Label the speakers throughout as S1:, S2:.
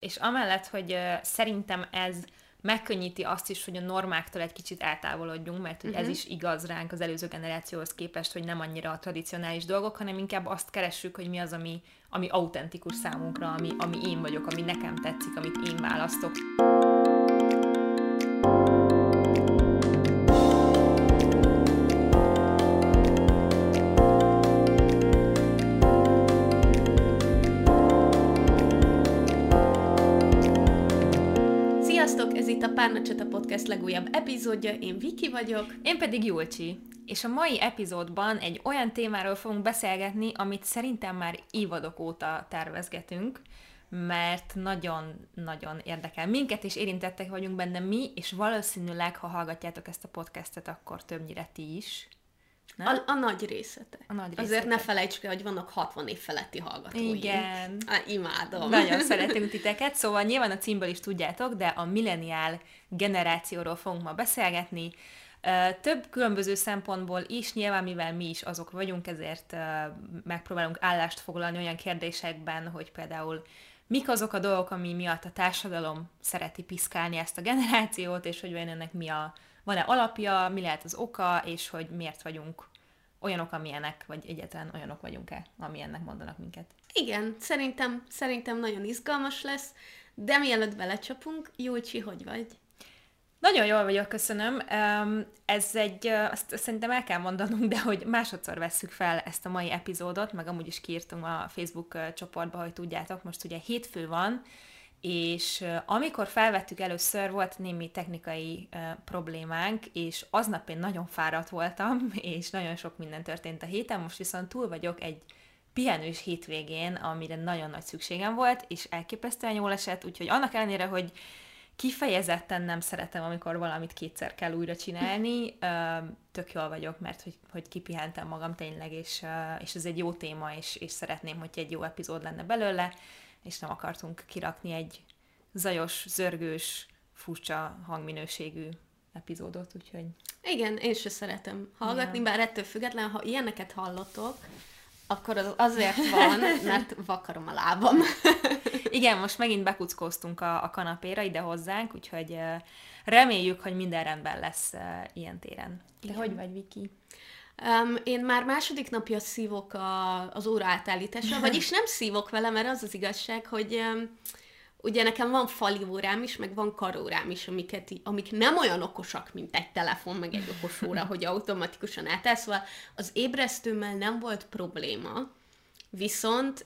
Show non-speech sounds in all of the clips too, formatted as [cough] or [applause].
S1: És amellett, hogy szerintem ez megkönnyíti azt is, hogy a normáktól egy kicsit eltávolodjunk, mert hogy uh-huh. ez mhm. is igaz ránk az előző generációhoz képest, hogy nem annyira a tradicionális dolgok, hanem inkább azt keressük, hogy mi az, ami, ami autentikus számunkra, ami, ami én vagyok, ami nekem tetszik, amit én választok.
S2: Legújabb epizódja, én Viki vagyok.
S1: Én pedig Julcsi. És a mai epizódban egy olyan témáról fogunk beszélgetni, amit szerintem már évadok óta tervezgetünk, mert nagyon-nagyon érdekel minket, és érintettek vagyunk benne mi, és valószínűleg, ha hallgatjátok ezt a podcastet, akkor többnyire ti is.
S2: A, a nagy részete. A nagy részete. Azért ne felejtsük el, hogy vannak 60 év feletti hallgatói.
S1: Igen.
S2: Á, imádom.
S1: Nagyon szeretünk [laughs] titeket, szóval nyilván a címből is tudjátok, de a milleniál generációról fogunk ma beszélgetni. Több különböző szempontból is, nyilván mivel mi is azok vagyunk, ezért megpróbálunk állást foglalni olyan kérdésekben, hogy például mik azok a dolgok, ami miatt a társadalom szereti piszkálni ezt a generációt, és hogy ennek mi a, van-e alapja, mi lehet az oka, és hogy miért vagyunk olyanok, amilyenek, vagy egyáltalán olyanok vagyunk-e, amilyennek mondanak minket.
S2: Igen, szerintem, szerintem nagyon izgalmas lesz, de mielőtt belecsapunk, Júlcsi, hogy vagy?
S1: Nagyon jól vagyok, köszönöm. Ez egy, azt szerintem el kell mondanunk, de hogy másodszor vesszük fel ezt a mai epizódot, meg amúgy is kiírtunk a Facebook csoportba, hogy tudjátok, most ugye hétfő van, és amikor felvettük először, volt némi technikai uh, problémánk, és aznap én nagyon fáradt voltam, [laughs] és nagyon sok minden történt a héten, most viszont túl vagyok egy pihenős hétvégén, amire nagyon nagy szükségem volt, és elképesztően jól esett, úgyhogy annak ellenére, hogy kifejezetten nem szeretem, amikor valamit kétszer kell újra csinálni, tök jól vagyok, mert hogy, hogy kipihentem magam tényleg, és, és ez egy jó téma, és, és szeretném, hogy egy jó epizód lenne belőle, és nem akartunk kirakni egy zajos, zörgős, furcsa hangminőségű epizódot, úgyhogy...
S2: Igen, én se szeretem hallgatni, ja. bár ettől független, ha ilyeneket hallotok, akkor az azért van, [laughs] mert vakarom a lábam. [laughs]
S1: Igen, most megint bekuckóztunk a, a kanapéra ide hozzánk, úgyhogy reméljük, hogy minden rendben lesz ilyen téren. Te Igen. hogy vagy, Viki?
S2: Um, én már második napja szívok a, az óra átállításra, [laughs] vagyis nem szívok vele, mert az az igazság, hogy um, ugye nekem van fali órám is, meg van karórám is, amiket, amik nem olyan okosak, mint egy telefon, meg egy okos óra, hogy automatikusan átáll, szóval az ébresztőmmel nem volt probléma, viszont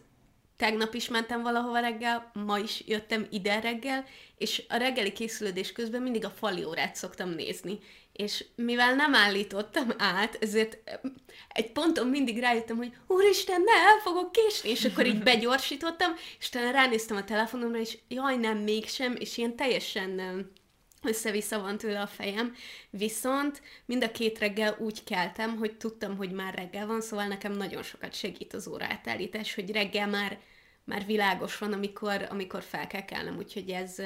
S2: tegnap is mentem valahova reggel, ma is jöttem ide reggel, és a reggeli készülődés közben mindig a fali órát szoktam nézni. És mivel nem állítottam át, ezért egy ponton mindig rájöttem, hogy úristen, ne, el fogok késni, és akkor így begyorsítottam, és talán ránéztem a telefonomra, és jaj, nem, mégsem, és ilyen teljesen össze-vissza van tőle a fejem, viszont mind a két reggel úgy keltem, hogy tudtam, hogy már reggel van, szóval nekem nagyon sokat segít az órátállítás, hogy reggel már, már világos van, amikor, amikor fel kell kelnem, úgyhogy ez,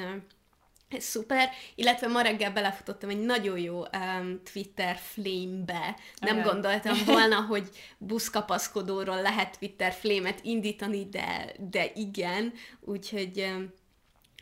S2: ez szuper, illetve ma reggel belefutottam egy nagyon jó um, Twitter flame-be. Nem Ajaj. gondoltam volna, hogy buszkapaszkodóról lehet Twitter flame-et indítani, de, de igen, úgyhogy um,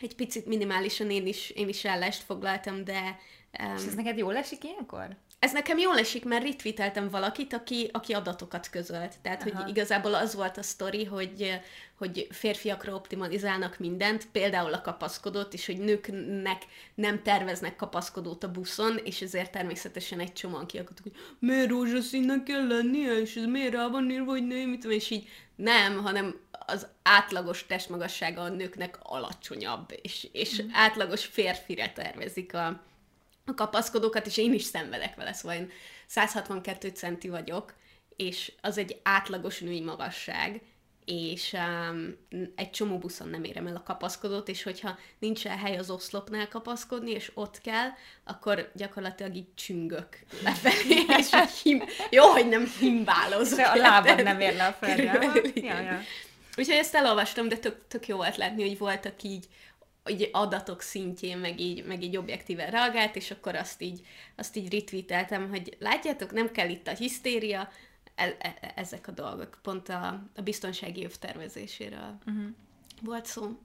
S2: egy picit minimálisan én is, én is állást foglaltam, de...
S1: Um, És ez neked jól esik ilyenkor?
S2: Ez nekem jól esik, mert retweeteltem valakit, aki, aki adatokat közölt. Tehát, Aha. hogy igazából az volt a sztori, hogy, hogy férfiakra optimalizálnak mindent, például a kapaszkodót, és hogy nőknek nem terveznek kapaszkodót a buszon, és ezért természetesen egy csomóan kiakadtak, hogy miért rózsaszínnek kell lennie, és ez miért rá van írva, hogy nő, mit és így nem, hanem az átlagos testmagassága a nőknek alacsonyabb, és, és mm. átlagos férfire tervezik a, a kapaszkodókat, és én is szenvedek vele, szóval én 162 centi vagyok, és az egy átlagos női magasság, és um, egy csomó buszon nem érem el a kapaszkodót, és hogyha nincsen hely az oszlopnál kapaszkodni, és ott kell, akkor gyakorlatilag így csüngök lefelé, [laughs] és him... jó, hogy nem himbálozok.
S1: A lábad nem ér le a földre. Ja, ja.
S2: Úgyhogy ezt elolvastam, de tök, tök jó volt látni, hogy voltak így így adatok szintjén, meg így, meg így objektíven reagált, és akkor azt így, azt így retweeteltem, hogy látjátok, nem kell itt a hisztéria, e- e- ezek a dolgok, pont a, a biztonsági tervezéséről uh-huh. volt szó.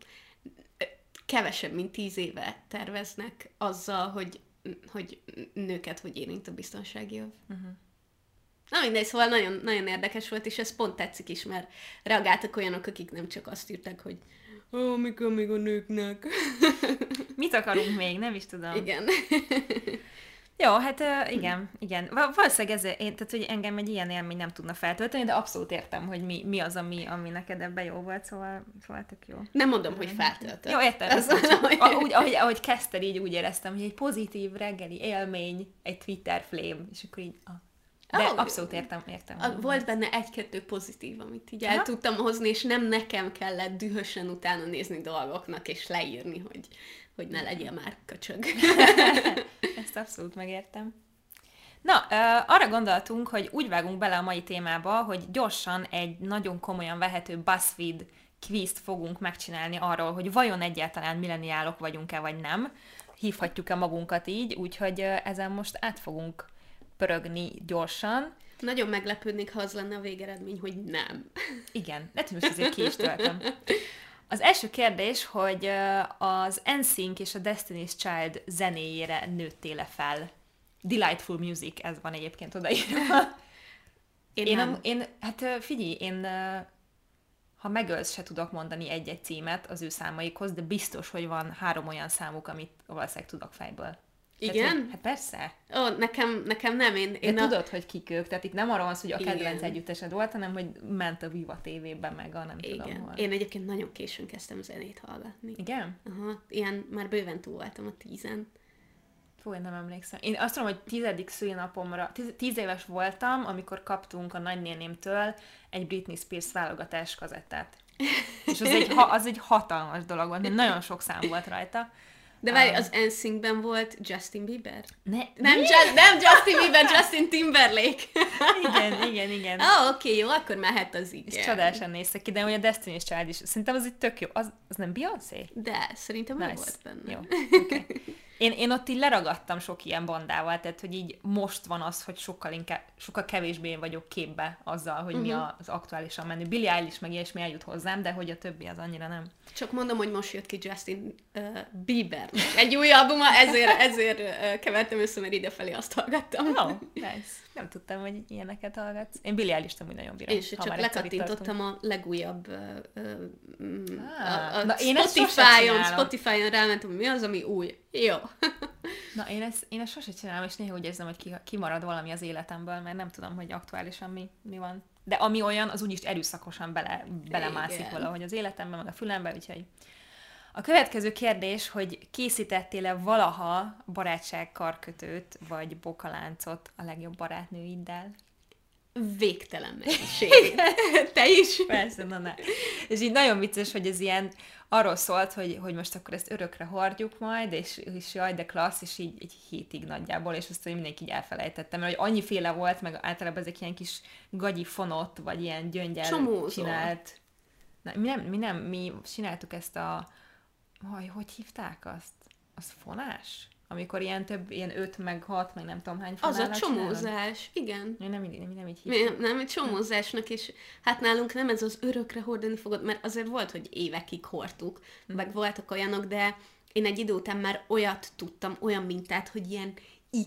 S2: kevesebb, mint tíz éve terveznek azzal, hogy, hogy nőket hogy érint a biztonsági öv. Uh-huh. Na mindegy, szóval nagyon, nagyon érdekes volt, és ez pont tetszik is, mert reagáltak olyanok, akik nem csak azt írták, hogy ó, mikor még a nőknek. [laughs]
S1: Mit akarunk még? Nem is tudom.
S2: Igen.
S1: Jó, hát igen, igen. Valószínűleg ez, én, tehát, hogy engem egy ilyen élmény nem tudna feltölteni, de abszolút értem, hogy mi, mi az, ami, ami neked ebben jó volt, szóval, szóval tök jó.
S2: Nem mondom, hogy feltöltött.
S1: Jó, értem. Ez csak, ahogy, ahogy, ahogy kezdted, így úgy éreztem, hogy egy pozitív reggeli élmény, egy Twitter flame, és akkor így, ah, de oh, abszolút értem, értem.
S2: A, volt benne egy-kettő pozitív, amit így Aha. el tudtam hozni, és nem nekem kellett dühösen utána nézni dolgoknak, és leírni, hogy, hogy ne legyen már köcsög. [laughs]
S1: Ezt abszolút megértem. Na, arra gondoltunk, hogy úgy vágunk bele a mai témába, hogy gyorsan egy nagyon komolyan vehető BuzzFeed kvízt fogunk megcsinálni arról, hogy vajon egyáltalán milleniálok vagyunk-e, vagy nem. Hívhatjuk-e magunkat így, úgyhogy ezen most át fogunk pörögni gyorsan.
S2: Nagyon meglepődnék, ha az lenne a végeredmény, hogy nem.
S1: Igen, lehet, hogy most azért ki is töltöm. Az első kérdés, hogy az NSYNC és a Destiny's Child zenéjére nőttél-e fel? Delightful Music, ez van egyébként odaírva. Én, én, nem. A, én, hát figyelj, én ha megölsz, se tudok mondani egy-egy címet az ő számaikhoz, de biztos, hogy van három olyan számuk, amit valószínűleg tudok fejből.
S2: Igen? Tehát,
S1: hát persze.
S2: Ó, nekem, nekem nem, én...
S1: én De a... tudod, hogy kik ők, tehát itt nem arról van hogy a kedvenc Igen. együttesed volt, hanem hogy ment a Viva TV-ben, meg a nem Igen. tudom hol.
S2: Én egyébként nagyon későn kezdtem zenét hallgatni.
S1: Igen?
S2: Aha, ilyen már bőven túl voltam a tízen.
S1: Fú, én nem emlékszem. Én azt tudom, hogy tizedik szülinapomra, tíz, tíz éves voltam, amikor kaptunk a nagynénémtől egy Britney Spears válogatás kazettát. És az egy, az egy hatalmas dolog volt, mert nagyon sok szám volt rajta.
S2: De várj, um, az NSYNC-ben volt Justin Bieber?
S1: Ne,
S2: nem, Ju- nem Justin Bieber, Justin Timberlake.
S1: igen, igen, igen.
S2: Ah, oké, okay, jó, akkor mehet az igen.
S1: És csodásan néztek ki, de hogy a Destiny's Child is. Szerintem az egy tök jó. Az, az nem Beyoncé?
S2: De, szerintem nice. volt benne.
S1: Jó, [laughs] okay. Én, én ott így leragadtam sok ilyen bandával, tehát hogy így most van az, hogy sokkal, inkább, sokkal kevésbé én vagyok képbe azzal, hogy uh-huh. mi mhm. az aktuálisan menő. Billy Eilish meg ilyesmi eljut hozzám, de hogy a többi az annyira nem.
S2: Csak mondom, hogy most jött ki Justin uh, Bieber. Egy új albuma, ezért, ezért uh, kevertem össze, mert idefelé azt hallgattam.
S1: Oh, nice. Nem tudtam, hogy ilyeneket hallgatsz. Én Billy Eilish-t amúgy nagyon bírom.
S2: És csak lekattintottam a legújabb uh, ah, a, a na, Spotify-on, Spotify-on rámentem, hogy mi az, ami új. Jó. [laughs]
S1: Na, én ezt, én ezt sose csinálom, és néha úgy érzem, hogy ki, kimarad valami az életemből, mert nem tudom, hogy aktuálisan mi, mi van. De ami olyan, az úgyis erőszakosan bele, belemászik Igen. valahogy az életembe, meg a fülembe, úgyhogy... A következő kérdés, hogy készítettél-e valaha barátság karkötőt, vagy bokaláncot a legjobb barátnőiddel?
S2: végtelen mennyiség. [laughs] Te is?
S1: Persze, na ne. És így nagyon vicces, hogy ez ilyen arról szólt, hogy, hogy most akkor ezt örökre hordjuk majd, és, és jaj, de klassz, és így egy hétig nagyjából, és azt mindenki így elfelejtettem, mert hogy annyi féle volt, meg általában ezek ilyen kis gagyi fonott, vagy ilyen gyöngyel Csomózó. csinált. Na, mi nem, mi nem, mi csináltuk ezt a, hogy, hogy hívták azt? Az fonás? amikor ilyen több, ilyen öt, meg hat, meg nem tudom hány
S2: Az a csomózás, igen.
S1: Én nem, nem, nem így
S2: hívtam. Nem, nem, egy csomózásnak is. Hát nálunk nem ez az örökre hordani fogod, mert azért volt, hogy évekig hordtuk, mm. meg voltak olyanok, de én egy idő után már olyat tudtam, olyan mintát, hogy ilyen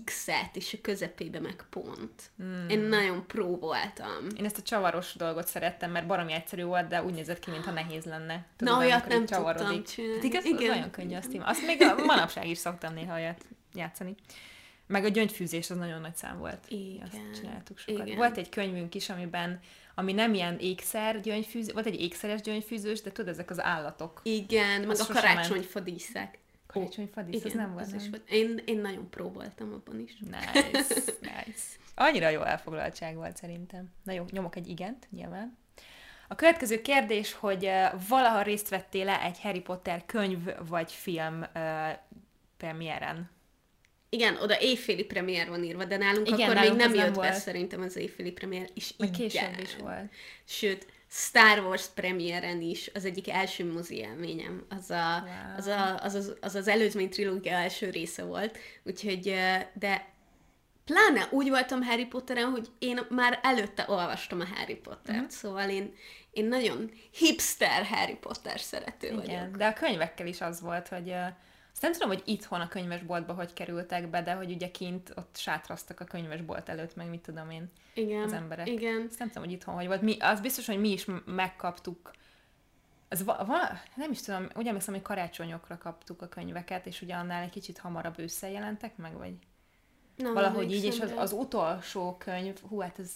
S2: X-et, és a közepébe meg pont. Hmm. Én nagyon pró voltam.
S1: Én ezt a csavaros dolgot szerettem, mert baromi egyszerű volt, de úgy nézett ki, mintha nehéz lenne.
S2: Tudod, Na, olyat nem tudtam csinálni. Hát
S1: igaz, Igen. nagyon könnyű azt téma. Azt még a manapság is szoktam néha olyat játszani. Meg a gyöngyfűzés az nagyon nagy szám volt.
S2: Igen.
S1: Azt csináltuk sokat. Igen. Volt egy könyvünk is, amiben ami nem ilyen ékszer gyöngyfűző, volt egy ékszeres gyöngyfűzős, de tudod, ezek az állatok.
S2: Igen, meg a karácsonyfadíszek.
S1: Karácsonyfadísz, az nem volt.
S2: Az volt. Én, én nagyon próbáltam abban is.
S1: Nice, [laughs] nice. Annyira jó elfoglaltság volt szerintem. Na jó, nyomok egy igent, nyilván. A következő kérdés, hogy valaha részt vettél-e egy Harry Potter könyv vagy film uh, premiéren?
S2: Igen, oda éjféli premier van írva, de nálunk Igen, akkor nálunk még nem jött nem be volt. szerintem az éjféli premier, és
S1: Meg később is volt.
S2: Sőt, Star Wars premiéren is az egyik első mozi élményem. Az, a, wow. az, a, az, az, az az előzmény trilógia első része volt. Úgyhogy, de pláne úgy voltam Harry Potteren, hogy én már előtte olvastam a Harry Pottert, mm. szóval én, én nagyon hipster Harry Potter szerető
S1: Igen,
S2: vagyok.
S1: de a könyvekkel is az volt, hogy azt nem tudom, hogy itthon a könyvesboltba hogy kerültek be, de hogy ugye kint ott sátraztak a könyvesbolt előtt, meg mit tudom én,
S2: Igen,
S1: az emberek.
S2: igen.
S1: Azt nem tudom, hogy itthon hogy volt. Mi, az biztos, hogy mi is megkaptuk. Az va, va, nem is tudom, úgy emlékszem, hogy karácsonyokra kaptuk a könyveket, és ugye annál egy kicsit hamarabb ősszel jelentek meg, vagy
S2: Nem
S1: valahogy így, és az, az utolsó könyv, hú, hát ez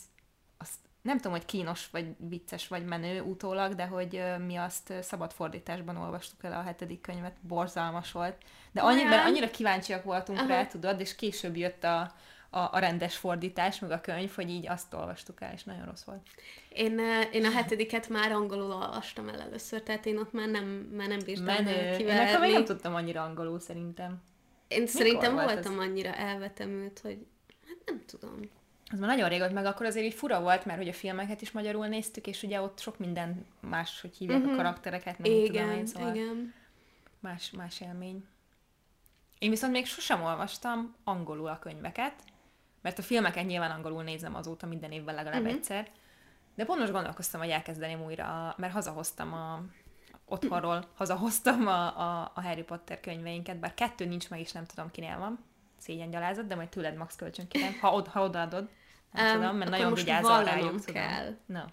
S1: nem tudom, hogy kínos, vagy vicces, vagy menő utólag, de hogy mi azt szabad fordításban olvastuk el a hetedik könyvet, borzalmas volt. De annyi, mert annyira kíváncsiak voltunk
S2: Aha.
S1: rá, tudod, és később jött a, a, a rendes fordítás, meg a könyv, hogy így azt olvastuk el, és nagyon rossz volt.
S2: Én, én a hetediket már angolul olvastam el először, tehát én ott már nem, már nem bírtam
S1: Menő.
S2: eh,
S1: Én
S2: kiverni.
S1: akkor még nem tudtam annyira angolul szerintem.
S2: Én szerintem
S1: volt
S2: voltam annyira elvetemült, hogy hát nem tudom.
S1: Az már nagyon régóta, meg akkor azért így fura volt, mert hogy a filmeket is magyarul néztük, és ugye ott sok minden más, hogy hívják
S2: Mhm.
S1: a karaktereket, meg mit tudom
S2: Igen,
S1: én, szóval
S2: igen.
S1: más, más élmény. Én viszont még sosem olvastam angolul a könyveket, mert a filmeket nyilván angolul nézem azóta minden évben legalább
S2: Mhm.
S1: uh-huh. egyszer, de pont most gondolkoztam, hogy elkezdeném újra, mert hazahoztam a otthonról, hazahoztam a, a, a Harry Potter könyveinket, bár kettő nincs meg, és nem tudom kinél van. Szégyen gyalázat, de majd tőled max kölcsön kérem, ha, od, ha odaadod. Nem
S2: Em,
S1: tudom, mert nagyon vigyázol rájuk, tudom.
S2: kell.
S1: Na.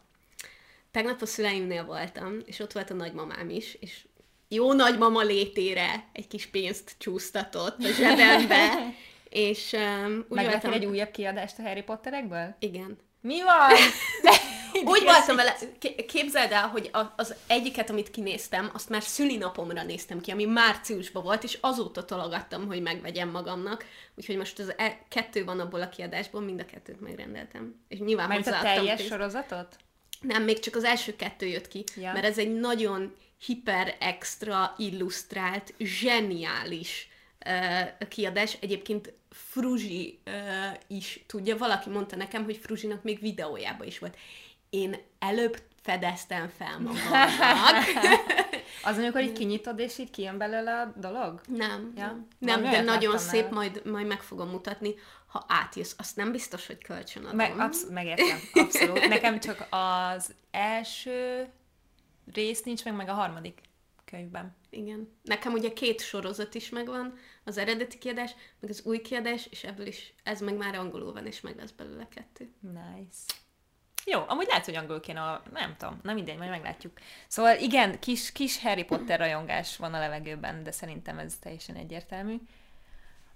S2: Tegnap a szüleimnél voltam, és ott volt a nagymamám is, és jó nagymama létére egy kis pénzt csúsztatott a zsebembe, [laughs] és um, úgy
S1: Megvettél
S2: voltam...
S1: egy újabb kiadást a Harry Potterekből?
S2: Igen.
S1: Mi van? [laughs]
S2: Úgy voltam vele, ké- képzeld el, hogy az egyiket, amit kinéztem, azt már szülinapomra néztem ki, ami márciusban volt, és azóta tologattam, hogy megvegyem magamnak. Úgyhogy most az e- kettő van abból a kiadásból, mind a kettőt megrendeltem. És nyilván
S1: Mert a teljes
S2: pénzt.
S1: sorozatot?
S2: Nem, még csak az első kettő jött ki,
S1: Ja.
S2: mert ez egy nagyon hiper extra illusztrált, zseniális uh, kiadás. Egyébként Fruzsi uh, is tudja, valaki mondta nekem, hogy Fruzsinak még videójában is volt. Én előbb fedeztem fel [laughs] magamnak.
S1: Az, amikor így kinyitod, és így kijön belőle a dolog?
S2: nem,
S1: Ja?
S2: nem, nem de nagyon szép,
S1: nála.
S2: majd, majd meg fogom mutatni, ha átjössz. Azt nem biztos, hogy kölcsön adom.
S1: Meg, absz- megértem, abszolút. Nekem csak az első rész nincs meg, meg a harmadik könyvben.
S2: Igen. Nekem ugye két sorozat is megvan, az eredeti kiadás, meg az új kiadás, és ebből is, ez meg már angolul van, és meg lesz belőle kettő.
S1: Nice. Jó, amúgy lehet, hogy angolul kéne, a... nem tudom, nem mindegy, majd meglátjuk. Szóval igen, kis, kis Harry Potter rajongás van a levegőben, de szerintem ez teljesen egyértelmű.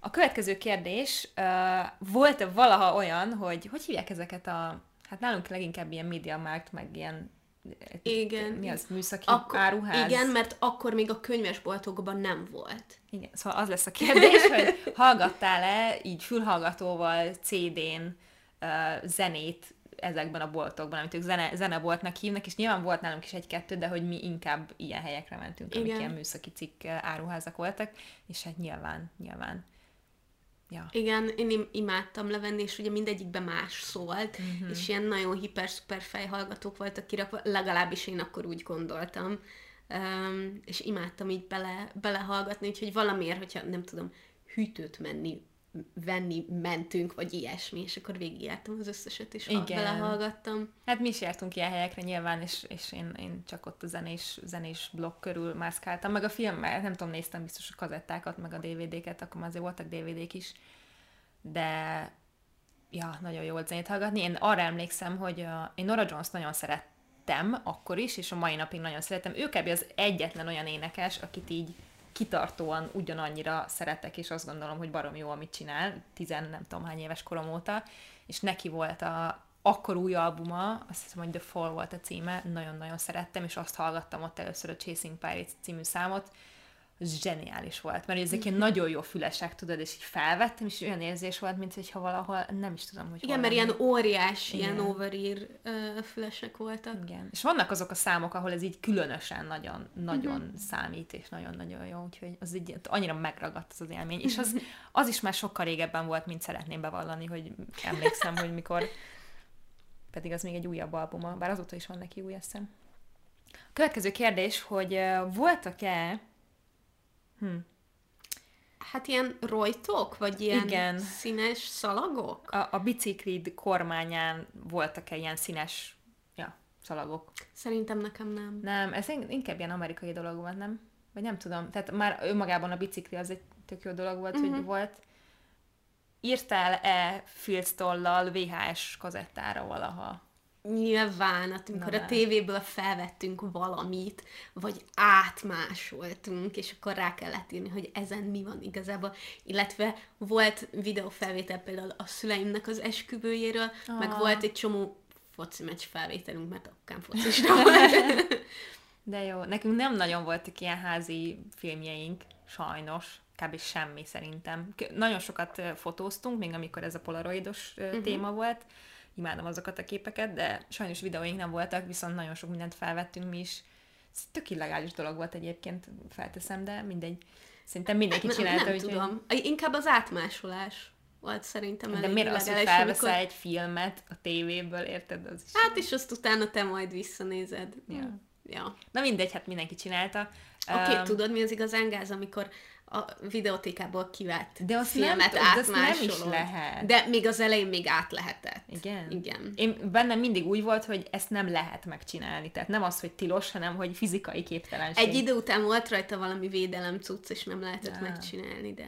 S1: A következő kérdés, uh, volt-e valaha olyan, hogy hogy hívják ezeket a, hát nálunk leginkább ilyen media markt, meg ilyen
S2: Igen.
S1: mi az, műszaki
S2: Akkor,
S1: áruház?
S2: Igen, mert akkor még a könyvesboltokban nem volt.
S1: Igen, szóval az lesz a kérdés, hogy hallgattál-e így fülhallgatóval, CD-n uh, zenét ezekben a boltokban, amit ők zene, zeneboltnak hívnak, és nyilván volt nálunk is egy-kettő, de hogy mi inkább ilyen helyekre mentünk, amik
S2: Igen.
S1: ilyen műszaki cikk uh, áruházak voltak, és hát nyilván, nyilván. Ja.
S2: Igen, én im- imádtam levenni, és ugye mindegyikben más szólt, uh-huh. és ilyen nagyon hiper-szuper fejhallgatók voltak kirakva, legalábbis én akkor úgy gondoltam. Um, és imádtam így bele, belehallgatni, úgyhogy valamiért, hogyha nem tudom, hűtőt menni, venni mentünk, vagy ilyesmi, és akkor végigjártam az összeset, és
S1: Igen.
S2: Belehallgattam.
S1: Hát mi is jártunk ilyen helyekre nyilván, és, és én, én csak ott a zenés, zenés blokk körül mászkáltam, meg a filmmel, nem tudom, néztem biztos a kazettákat, meg a DVD-ket, akkor már azért voltak DVD-k is, de ja, nagyon jó volt zenét hallgatni. Én arra emlékszem, hogy a, én Nora Jones nagyon szerettem akkor is, és a mai napig nagyon szeretem. Ő kb. az egyetlen olyan énekes, akit így kitartóan ugyanannyira szeretek, és azt gondolom, hogy barom jó, amit csinál, tizen nem tudom hány éves korom óta, és neki volt a akkor új albuma, azt hiszem, hogy The Fall volt a címe, nagyon-nagyon szerettem, és azt hallgattam ott először a Chasing Pirates című számot, zseniális volt, mert ezek ilyen nagyon jó fülesek, tudod, és így felvettem, és olyan érzés volt, mint hogyha valahol, nem is tudom, hogy
S2: Igen, mert ilyen óriás,
S1: Igen.
S2: ilyen overír uh, fülesek voltak.
S1: Igen. És vannak azok a számok, ahol ez így különösen nagyon, nagyon uh-huh. számít, és nagyon-nagyon jó, úgyhogy az így annyira megragadt az az élmény. És az, az is már sokkal régebben volt, mint szeretném bevallani, hogy emlékszem, hogy mikor pedig az még egy újabb albuma, bár azóta is van neki új eszem. A következő kérdés, hogy voltak-e hm,
S2: Hát ilyen rojtok, vagy ilyen
S1: Igen.
S2: színes szalagok?
S1: a, a biciklid kormányán voltak-e ilyen színes ja, szalagok.
S2: Szerintem nekem nem.
S1: Nem, ez inkább ilyen amerikai dolog volt, nem? Vagy nem tudom. Tehát már önmagában a bicikli az egy tök jó dolog volt, uh-huh. hogy volt. Írtál-e filctollal VHS kazettára valaha?
S2: Nyilván, hát amikor Na, a tévéből felvettünk valamit, vagy átmásoltunk, és akkor rá kellett írni, hogy ezen mi van igazából. Illetve volt videófelvétel például a szüleimnek az esküvőjéről, ah. meg volt egy csomó foci meccs felvételünk, mert akkán focisra [laughs] volt.
S1: De jó, nekünk nem nagyon voltak ilyen házi filmjeink, sajnos, kb. semmi szerintem. Nagyon sokat fotóztunk, még amikor ez a polaroidos uh-huh. téma volt, imádom azokat a képeket, de sajnos videóink nem voltak, viszont nagyon sok mindent felvettünk mi is. Ez tök illegális dolog volt egyébként, felteszem, de mindegy. Szerintem mindenki csinálta.
S2: Nem, nem tudom. Inkább az átmásolás volt szerintem
S1: De miért az, hogy felveszel amikor... egy filmet a tévéből, érted? Az
S2: is hát és azt utána te majd visszanézed.
S1: Ja.
S2: ja.
S1: Na mindegy, hát mindenki csinálta.
S2: Oké, okay, um, tudod mi az igazán gáz, amikor a videótékából kivett
S1: de azt filmet nem, átmásolod. De nem is lehet.
S2: De még az elején még át lehetett.
S1: Igen?
S2: Igen.
S1: Én bennem mindig úgy volt, hogy ezt nem lehet megcsinálni. Tehát nem az, hogy tilos, hanem hogy fizikai képtelenség.
S2: Egy idő után volt rajta valami védelem cucc, és nem lehetett ja. megcsinálni, de...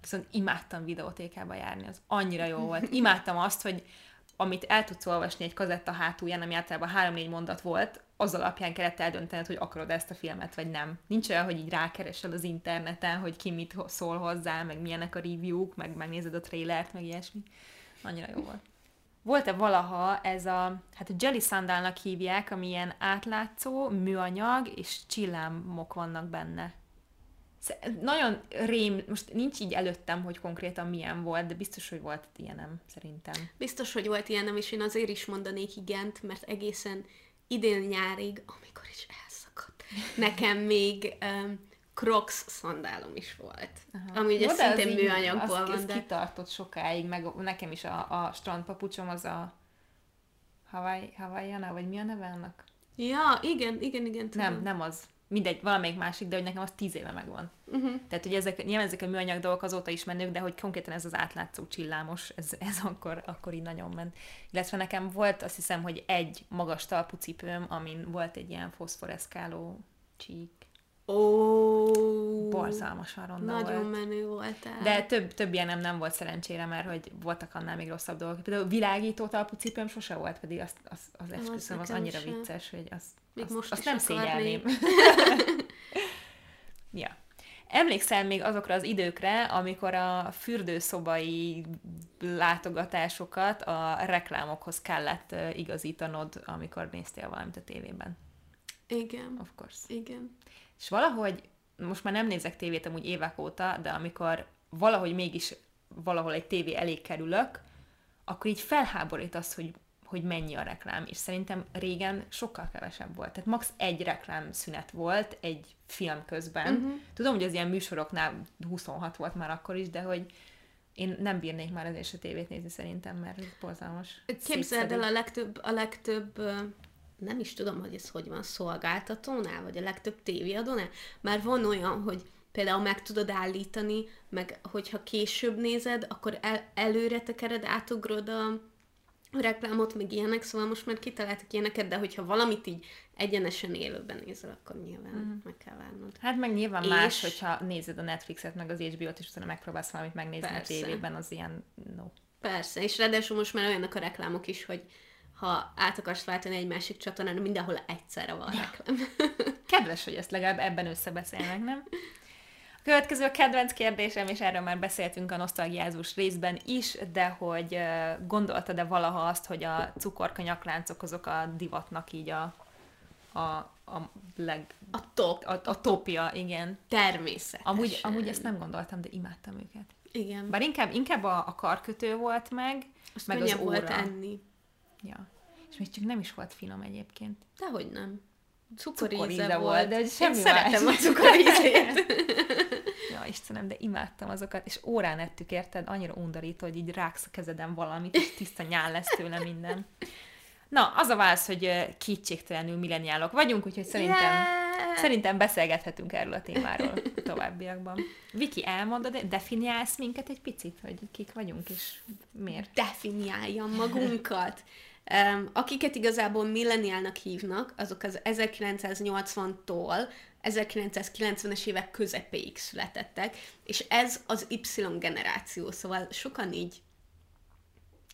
S1: Viszont imádtam videótékába járni, az annyira jó volt. Imádtam azt, hogy amit el tudsz olvasni egy kazetta hátulján, ami általában három-négy mondat volt, az alapján kellett eldöntened, hogy akarod ezt a filmet, vagy nem. Nincs olyan, hogy így rákeresel az interneten, hogy ki mit szól hozzá, meg milyenek a review-k, meg megnézed a trailert, meg ilyesmi. Annyira jó volt. Volt-e valaha ez a, hát a Jelly Sandalnak hívják, ami ilyen átlátszó, műanyag, és csillámok vannak benne. Nagyon rém, most nincs így előttem, hogy konkrétan milyen volt, de biztos, hogy volt ilyenem, szerintem.
S2: Biztos, hogy volt ilyenem, és én azért is mondanék igent, mert egészen idén nyárig, amikor is elszakadt, nekem még um, Crocs szandálom is volt. Aha. Ami ugye szintén műanyagból
S1: van. de... kitartott sokáig, meg nekem is a, a strandpapucsom az a Hawaii, Hawaiiana, vagy mi a neve annak?
S2: Ja, igen, igen, igen.
S1: Tudom. Nem, nem az mindegy, valamelyik másik, de hogy nekem az tíz éve megvan. Uh-huh. Tehát, hogy ezek, nyilván ezek a műanyag dolgok azóta is menők, de hogy konkrétan ez az átlátszó csillámos, ez, ez akkor, akkor így nagyon ment. Illetve nekem volt azt hiszem, hogy egy magas talpú cipőm, amin volt egy ilyen foszforeszkáló csík.
S2: Ó, oh,
S1: ronda
S2: Nagyon volt. menő voltál.
S1: De több, több ilyen nem, volt szerencsére, mert hogy voltak annál még rosszabb dolgok. Például világító talpú cipőm sose volt, pedig azt, az, az esküszöm, az annyira sem. vicces, hogy azt, még azt, most azt nem szégyelném. [laughs] ja. Emlékszel még azokra az időkre, amikor a fürdőszobai látogatásokat a reklámokhoz kellett igazítanod, amikor néztél valamit a tévében?
S2: Igen.
S1: Of course.
S2: Igen.
S1: És valahogy, most már nem nézek tévét amúgy évek óta, de amikor valahogy mégis valahol egy tévé elé kerülök, akkor így felháborít az, hogy, hogy mennyi a reklám. És szerintem régen sokkal kevesebb volt. Tehát max. egy reklám szünet volt egy film közben. Uh-huh. Tudom, hogy az ilyen műsoroknál 26 volt már akkor is, de hogy én nem bírnék már azért a tévét nézni szerintem, mert ez borzalmas.
S2: Képzeld el a legtöbb, a legtöbb nem is tudom, hogy ez hogy van szolgáltatónál, vagy a legtöbb tévéadónál, már van olyan, hogy például meg tudod állítani, meg hogyha később nézed, akkor el, előre tekered, átugrod a reklámot, meg ilyenek, szóval most már kitaláltak ilyeneket, de hogyha valamit így egyenesen élőben nézel, akkor nyilván mm. meg kell várnod.
S1: Hát meg nyilván és... más, hogyha nézed a Netflixet, meg az HBO-t, és utána megpróbálsz valamit megnézni Persze. a tévében, az ilyen no.
S2: Persze, és ráadásul most már olyanok a reklámok is, hogy ha át akarsz váltani egy másik csatornán, mindenhol egyszerre van reklám. [laughs]
S1: Kedves, hogy ezt legalább ebben összebeszélnek, nem? A következő a kedvenc kérdésem, és erről már beszéltünk a nosztalgiázós részben is, de hogy gondoltad-e valaha azt, hogy a cukorka nyakláncok azok a divatnak így a, a, a leg...
S2: A top.
S1: A, a topja, igen.
S2: Természetesen.
S1: Amúgy, amúgy ezt nem gondoltam, de imádtam őket.
S2: Igen.
S1: Bár inkább, inkább a, a karkötő volt meg,
S2: Azt
S1: meg az óra.
S2: volt enni.
S1: Ja. És még csak nem is volt finom egyébként.
S2: Dehogy nem.
S1: Cukoríze, cukoríze volt, volt, de semmi
S2: Én szeretem a cukorízét. [laughs]
S1: ja, Istenem, de imádtam azokat, és órán ettük, érted? Annyira undorító, hogy így ráksz a kezeden valamit, és tiszta nyál lesz tőle minden. Na, az a válasz, hogy kétségtelenül milleniálok vagyunk, úgyhogy szerintem, yeah! szerintem beszélgethetünk erről a témáról továbbiakban. Viki, elmondod, definiálsz minket egy picit, hogy kik vagyunk, és miért?
S2: Definiáljam magunkat. Akiket igazából milleniálnak hívnak, azok az 1980-tól 1990-es évek közepéig születettek, és ez az Y generáció, szóval sokan így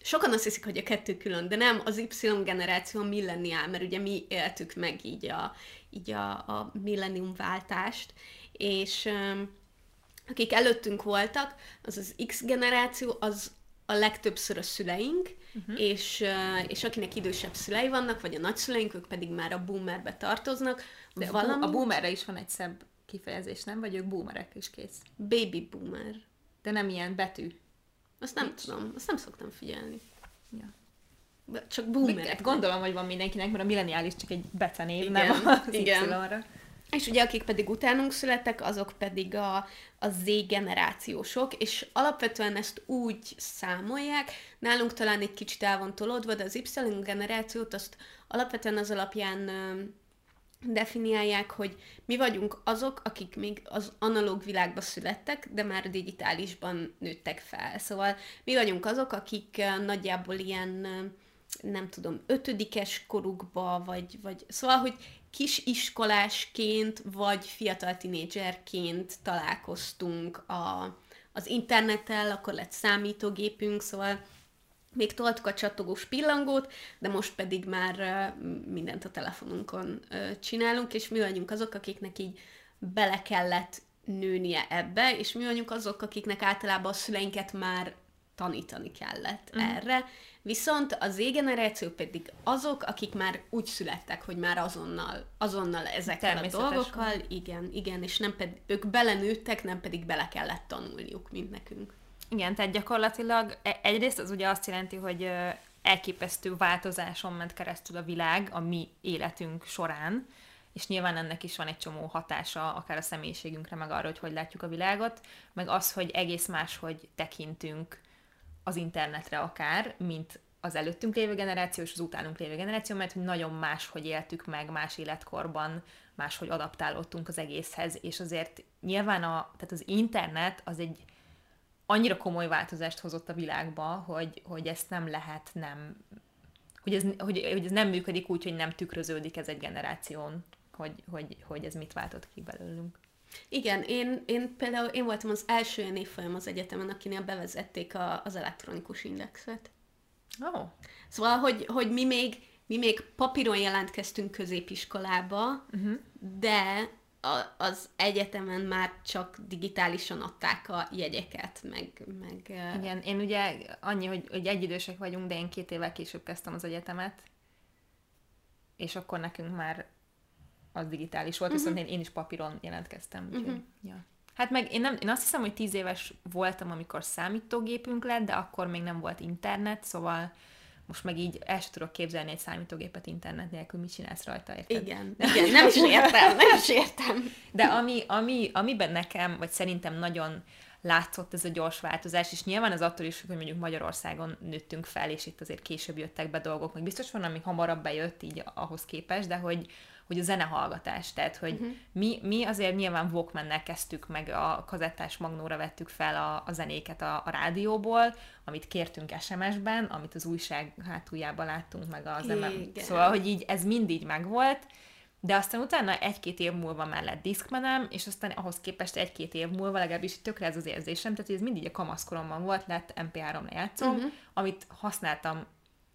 S2: Sokan azt hiszik, hogy a kettő külön, de nem, az Y generáció a milleniál, mert ugye mi éltük meg így a, így a, a millennium váltást, és akik előttünk voltak, az az X generáció, az a legtöbbször a szüleink, uh-huh. és, és akinek idősebb szülei vannak, vagy a nagyszüleink, ők pedig már a boomerbe tartoznak.
S1: De valami... a boomerre is van egy szebb kifejezés, nem? Vagy ők boomerek is kész?
S2: Baby boomer.
S1: De nem ilyen betű.
S2: Azt nem Nincs. tudom, azt nem szoktam figyelni.
S1: Ja.
S2: Csak boomerek.
S1: Gondolom, hogy van mindenkinek, mert a milleniális csak egy becenév, nem az igen.
S2: És ugye akik pedig utánunk születtek, azok pedig a, a Z generációsok, és alapvetően ezt úgy számolják, nálunk talán egy kicsit el van tolódva, de az Y generációt azt alapvetően az alapján definiálják, hogy mi vagyunk azok, akik még az analóg világba születtek, de már digitálisban nőttek fel. Szóval mi vagyunk azok, akik nagyjából ilyen, nem tudom, ötödikes korukba, vagy, vagy szóval, hogy kisiskolásként, vagy fiatal tinédzserként találkoztunk a, az internettel, akkor lett számítógépünk, szóval még toltuk a csatogós pillangót, de most pedig már mindent a telefonunkon csinálunk, és mi vagyunk azok, akiknek így bele kellett nőnie ebbe, és mi vagyunk azok, akiknek általában a szüleinket már tanítani kellett uh-huh. erre, viszont az Z-generáció pedig azok, akik már úgy születtek, hogy már azonnal, azonnal ezekkel a dolgokkal, igen, igen, és nem pedig, ők belenőttek, nem pedig bele kellett tanulniuk, mint nekünk.
S1: Igen, tehát gyakorlatilag e- egyrészt az ugye azt jelenti, hogy elképesztő változáson ment keresztül a világ a mi életünk során, és nyilván ennek is van egy csomó hatása, akár a személyiségünkre, meg arra, hogy hogy látjuk a világot, meg az, hogy egész más, hogy tekintünk az internetre akár, mint az előttünk lévő generáció és az utánunk lévő generáció, mert nagyon más, hogy éltük meg más életkorban, máshogy adaptálódtunk az egészhez, és azért nyilván a, tehát az internet az egy annyira komoly változást hozott a világba, hogy, hogy ezt nem lehet nem, hogy ez, hogy, hogy ez nem működik úgy, hogy nem tükröződik ez egy generáción, hogy, hogy, hogy ez mit váltott ki belőlünk.
S2: Igen, én, én például én voltam az első olyan évfolyam az egyetemen, akinél bevezették a, az elektronikus indexet.
S1: Oh.
S2: Szóval, hogy, hogy mi még mi még papíron jelentkeztünk középiskolába, uh-huh. de a, az egyetemen már csak digitálisan adták a jegyeket, meg... meg
S1: Igen, én ugye annyi, hogy, hogy egyidősek vagyunk, de én két évvel később kezdtem az egyetemet, és akkor nekünk már az digitális volt, uh-huh. viszont én, én is papíron jelentkeztem. Úgyhogy, uh-huh. ja. Hát meg én, nem, én azt hiszem, hogy tíz éves voltam, amikor számítógépünk lett, de akkor még nem volt internet, szóval most meg így el sem tudok képzelni egy számítógépet internet nélkül, mit csinálsz rajta, érted?
S2: Igen, igen nem is értem, nem is értem.
S1: De ami, ami, amiben nekem, vagy szerintem nagyon látszott ez a gyors változás, és nyilván az attól is, hogy mondjuk Magyarországon nőttünk fel, és itt azért később jöttek be dolgok, meg biztos van, ami hamarabb bejött így ahhoz képest, de hogy, hogy a zenehallgatás, tehát hogy uh-huh. mi, mi azért nyilván walkman kezdtük meg, a kazettás magnóra vettük fel a, a zenéket a, a rádióból, amit kértünk SMS-ben, amit az újság hátuljában láttunk meg az MM. Szóval, hogy így ez mindig megvolt, de aztán utána egy-két év múlva már lett diszkmenem, és aztán ahhoz képest egy-két év múlva legalábbis tökre ez az érzésem, tehát ez mindig a kamaszkoromban volt, lett MP3 lejátszom, uh-huh. amit használtam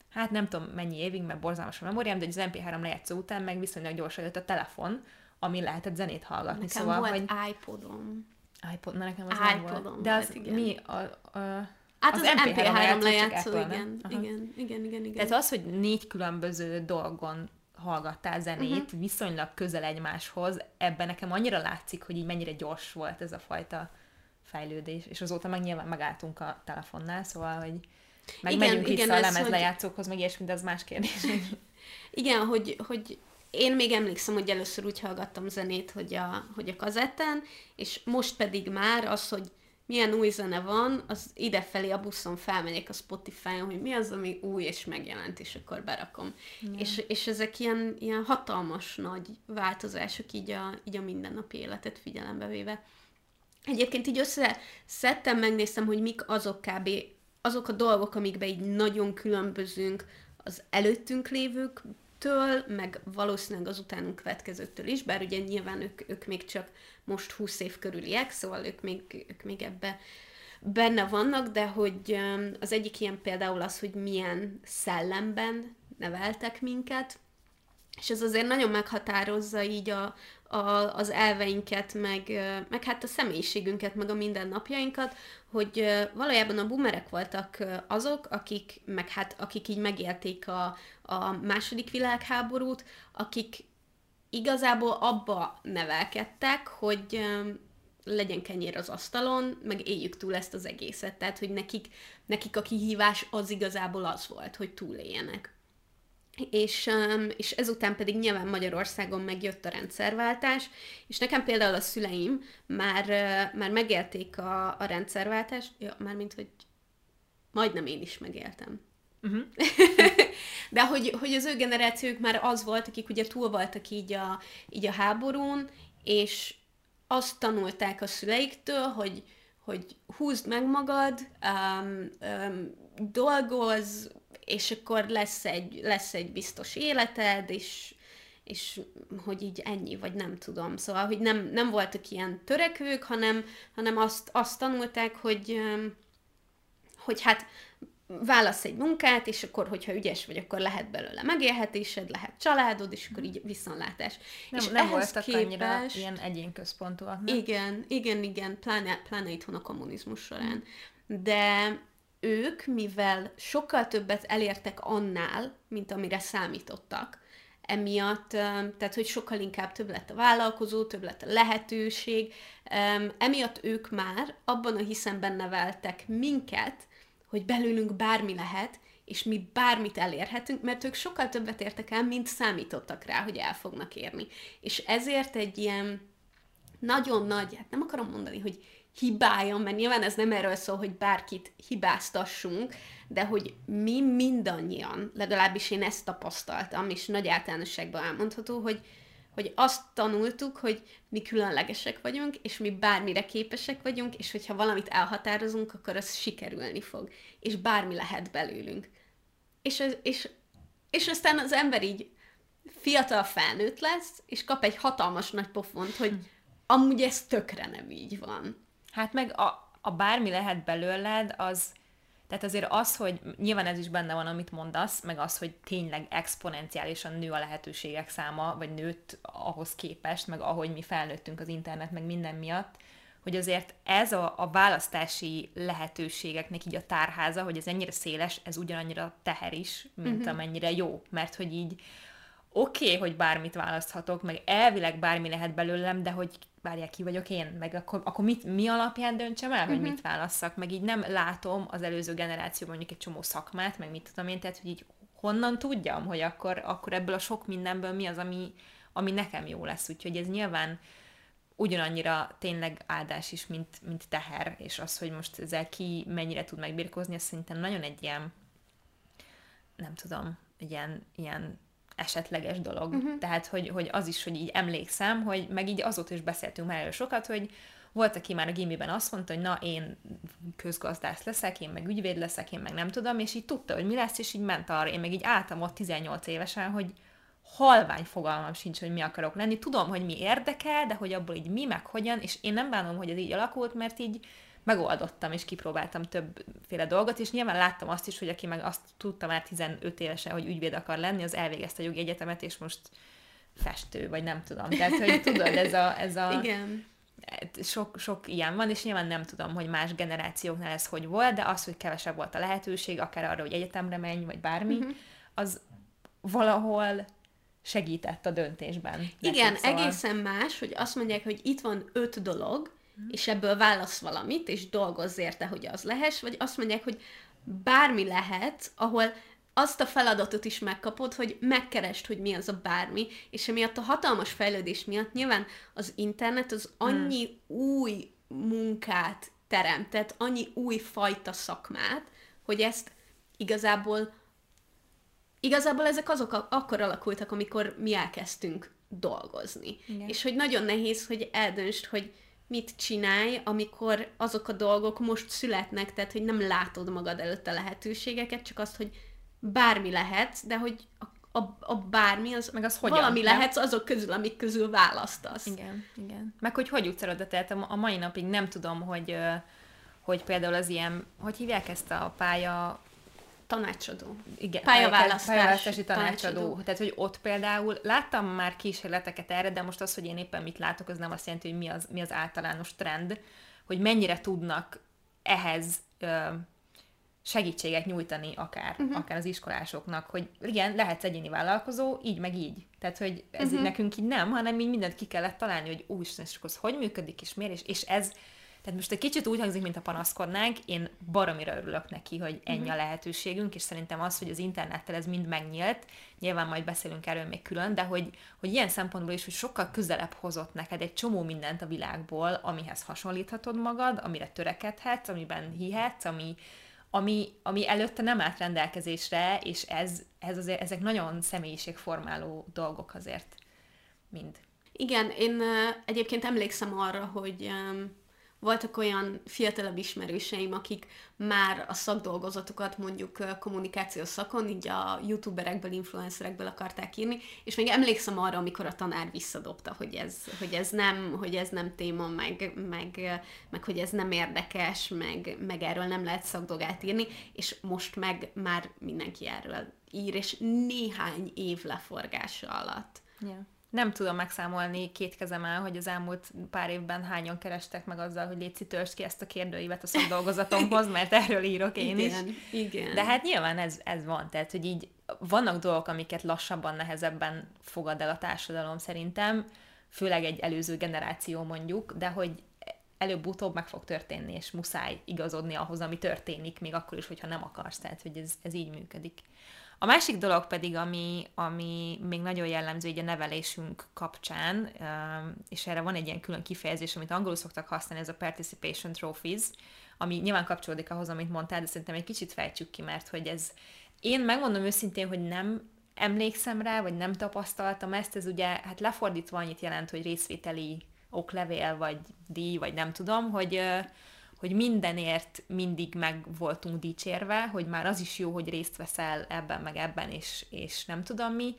S1: hát nem tudom mennyi évig, mert borzalmas a memóriám, de az MP3 lejátszó után meg viszonylag gyorsan jött a telefon, ami lehetett zenét hallgatni.
S2: Nekem szóval, volt hogy... iPodom.
S1: iPod, na nekem az iPodom volt. De az igen. mi a, a
S2: Hát az, az MP3, MP3 lejátszó, lejátszó igen, igen, igen, igen, igen.
S1: Tehát az, hogy négy különböző dolgon hallgattál zenét uh-huh. viszonylag közel egymáshoz, ebben nekem annyira látszik, hogy így mennyire gyors volt ez a fajta fejlődés, és azóta meg nyilván megálltunk a telefonnál, szóval, hogy meg igen, megyünk igen, vissza a lemezlejátszókhoz, hogy... meg ilyesmi, de az más kérdés. [laughs]
S2: igen, hogy, hogy én még emlékszem, hogy először úgy hallgattam zenét, hogy a, hogy a kazettán, és most pedig már az, hogy milyen új zene van, az idefelé a buszon felmegyek a Spotify-on, hogy mi az, ami új és megjelent, és akkor berakom. És, és ezek ilyen, ilyen hatalmas nagy változások így a, így a mindennapi életet figyelembe véve. Egyébként így összeszedtem, megnéztem, hogy mik azok kb azok a dolgok, amikben így nagyon különbözünk az előttünk lévőktől, meg valószínűleg az utánunk következőtől is, bár ugye nyilván ők, ők még csak most 20 év körüliek, szóval ők még, ők még ebbe benne vannak, de hogy az egyik ilyen például az, hogy milyen szellemben neveltek minket, és ez azért nagyon meghatározza így a, a, az elveinket, meg, meg hát a személyiségünket, meg a mindennapjainkat, hogy valójában a bumerek voltak azok, akik, meg hát akik így megélték a, a második világháborút, akik igazából abba nevelkedtek, hogy legyen kenyér az asztalon, meg éljük túl ezt az egészet. Tehát, hogy nekik, nekik a kihívás az igazából az volt, hogy túléljenek és, és ezután pedig nyilván Magyarországon megjött a rendszerváltás, és nekem például a szüleim már, már megélték a, a rendszerváltást, ja, mármint, hogy majdnem én is megéltem. Uh-huh. [laughs] De hogy, hogy az ő generációk már az volt, akik ugye túl voltak így a, így a háborún, és azt tanulták a szüleiktől, hogy, hogy húzd meg magad, um, um, dolgozz, és akkor lesz egy, lesz egy biztos életed, és, és hogy így ennyi, vagy nem tudom. Szóval, hogy nem, nem voltak ilyen törekvők, hanem, hanem azt, azt tanulták, hogy, hogy hát válasz egy munkát, és akkor, hogyha ügyes vagy, akkor lehet belőle megélhetésed, lehet családod, és akkor így viszonlátás.
S1: Nem,
S2: és
S1: nem voltak képes... annyira ilyen egyénközpontúak,
S2: nem? Igen, igen, igen, pláne, pláne itthon a kommunizmus során. De ők, mivel sokkal többet elértek annál, mint amire számítottak, emiatt, tehát hogy sokkal inkább több lett a vállalkozó, több lett a lehetőség, emiatt ők már abban a hiszemben neveltek minket, hogy belőlünk bármi lehet, és mi bármit elérhetünk, mert ők sokkal többet értek el, mint számítottak rá, hogy el fognak érni. És ezért egy ilyen nagyon nagy, hát nem akarom mondani, hogy hibája, mert nyilván ez nem erről szól, hogy bárkit hibáztassunk, de hogy mi mindannyian, legalábbis én ezt tapasztaltam, és nagy általánosságban elmondható, hogy, hogy azt tanultuk, hogy mi különlegesek vagyunk, és mi bármire képesek vagyunk, és hogyha valamit elhatározunk, akkor az sikerülni fog, és bármi lehet belőlünk. És, és, és aztán az ember így fiatal felnőtt lesz, és kap egy hatalmas nagy pofont, hogy amúgy ez tökre nem így van.
S1: Hát meg a, a bármi lehet belőled, az, tehát azért az, hogy nyilván ez is benne van, amit mondasz, meg az, hogy tényleg exponenciálisan nő a lehetőségek száma, vagy nőtt ahhoz képest, meg ahogy mi felnőttünk az internet, meg minden miatt, hogy azért ez a, a választási lehetőségeknek így a tárháza, hogy ez ennyire széles, ez ugyanannyira teher is, mint uh-huh. amennyire jó. Mert hogy így oké, okay, hogy bármit választhatok, meg elvileg bármi lehet belőlem, de hogy várják, ki vagyok én, meg akkor, akkor mit, mi alapján döntsem el, uh-huh. hogy mhm. mit válasszak, meg így nem látom az előző generációban mondjuk egy csomó szakmát, meg mit tudom én, tehát hogy így honnan tudjam, hogy akkor, akkor ebből a sok mindenből mi az, ami, ami nekem jó lesz, úgyhogy ez nyilván ugyanannyira tényleg áldás is, mint, mint teher, és az, hogy most ezzel ki mennyire tud megbirkózni, ez szerintem nagyon egy ilyen, nem tudom, egy ilyen, ilyen esetleges dolog. Uh-huh. Tehát, hogy, hogy az is, hogy így emlékszem, hogy meg így azóta is beszéltünk már erről sokat, hogy volt, aki már a gimiben azt mondta, hogy na, én közgazdász leszek, én meg ügyvéd leszek, én meg nem tudom, és így tudta, hogy mi lesz, és így ment arra. Én meg így álltam ott 18 évesen, hogy halvány fogalmam sincs, hogy mi akarok lenni. Tudom, hogy mi érdekel, de hogy abból így mi, meg hogyan, és én nem bánom, hogy ez így alakult, mert így megoldottam, és kipróbáltam többféle dolgot, és nyilván láttam azt is, hogy aki meg azt tudta már 15 évesen, hogy ügyvéd akar lenni, az elvégezte a jogi egyetemet, és most festő, vagy nem tudom. Tehát, hogy tudod, ez a... Ez a
S2: Igen.
S1: Sok, sok ilyen van, és nyilván nem tudom, hogy más generációknál ez hogy volt, de az, hogy kevesebb volt a lehetőség, akár arra, hogy egyetemre menj, vagy bármi, uh-huh. az valahol segített a döntésben.
S2: Igen, szóval... egészen más, hogy azt mondják, hogy itt van öt dolog, és ebből válasz valamit, és dolgozz érte, hogy az lehess, vagy azt mondják, hogy bármi lehet, ahol azt a feladatot is megkapod, hogy megkerest, hogy mi az a bármi, és emiatt a hatalmas fejlődés miatt nyilván az internet az annyi hmm. új munkát teremtett, annyi új fajta szakmát, hogy ezt igazából igazából ezek azok akkor alakultak, amikor mi elkezdtünk dolgozni. Igen. És hogy nagyon nehéz, hogy eldöntsd, hogy mit csinálj, amikor azok a dolgok most születnek, tehát hogy nem látod magad előtt a lehetőségeket, csak azt, hogy bármi lehet, de hogy a, a, a bármi az,
S1: Meg az hogyan,
S2: valami
S1: nem?
S2: lehetsz azok közül, amik közül választasz.
S1: Igen, igen. Meg hogy hogy jutsz el oda, tehát a mai napig nem tudom, hogy, hogy például az ilyen, hogy hívják ezt a pálya,
S2: Tanácsadó.
S1: igen,
S2: Pályaválasztás-
S1: pályaválasztási tanácsadó.
S2: tanácsadó.
S1: Tehát, hogy ott például láttam már kísérleteket erre, de most az, hogy én éppen mit látok, az nem azt jelenti, hogy mi az, mi az általános trend, hogy mennyire tudnak ehhez ö, segítséget nyújtani akár, uh-huh. akár az iskolásoknak, hogy igen, lehetsz egyéni vállalkozó, így meg így. Tehát, hogy ez uh-huh. nekünk így nem, hanem így mindent ki kellett találni, hogy úristen, és akkor hogy működik, és miért, és, és ez, tehát most egy kicsit úgy hangzik, mint a panaszkodnánk, én baromira örülök neki, hogy ennyi uh-huh. a lehetőségünk, és szerintem az, hogy az internettel ez mind megnyílt, nyilván majd beszélünk erről még külön, de hogy, hogy ilyen szempontból is, hogy sokkal közelebb hozott neked egy csomó mindent a világból, amihez hasonlíthatod magad, amire törekedhetsz, amiben hihetsz, ami, ami, ami előtte nem állt rendelkezésre, és ez, ez azért, ezek nagyon személyiségformáló dolgok azért mind.
S2: Igen, én egyébként emlékszem arra, hogy um, voltak olyan fiatalabb ismerőseim, akik már a szakdolgozatokat mondjuk kommunikációs szakon, így a youtuberekből, influencerekből akarták írni, és még emlékszem arra, amikor a tanár visszadobta, hogy ez, hogy ez, nem, hogy ez nem téma, meg, meg, meg hogy ez nem érdekes, meg, meg erről nem lehet szakdolgát írni, és most meg már mindenki erről ír, és néhány év leforgása alatt.
S1: Yeah. Nem tudom megszámolni két kezemmel, hogy az elmúlt pár évben hányan kerestek meg azzal, hogy légy töltsd ki ezt a kérdőívet a szakdolgozatomhoz, [laughs] mert erről írok én
S2: igen,
S1: is.
S2: Igen,
S1: De hát nyilván ez, ez van, tehát hogy így vannak dolgok, amiket lassabban, nehezebben fogad el a társadalom szerintem, főleg egy előző generáció mondjuk, de hogy előbb-utóbb meg fog történni, és muszáj igazodni ahhoz, ami történik, még akkor is, hogyha nem akarsz, tehát hogy ez, ez így működik. A másik dolog pedig, ami, ami még nagyon jellemző így a nevelésünk kapcsán, és erre van egy ilyen külön kifejezés, amit angolul szoktak használni, ez a participation trophies, ami nyilván kapcsolódik ahhoz, amit mondtál, de szerintem egy kicsit fejtsük ki, mert hogy ez, én megmondom őszintén, hogy nem emlékszem rá, vagy nem tapasztaltam ezt, ez ugye, hát lefordítva annyit jelent, hogy részvételi oklevél, vagy díj, vagy nem tudom, hogy, hogy mindenért mindig meg voltunk dicsérve, hogy már az is jó, hogy részt veszel ebben, meg ebben, és, és nem tudom mi.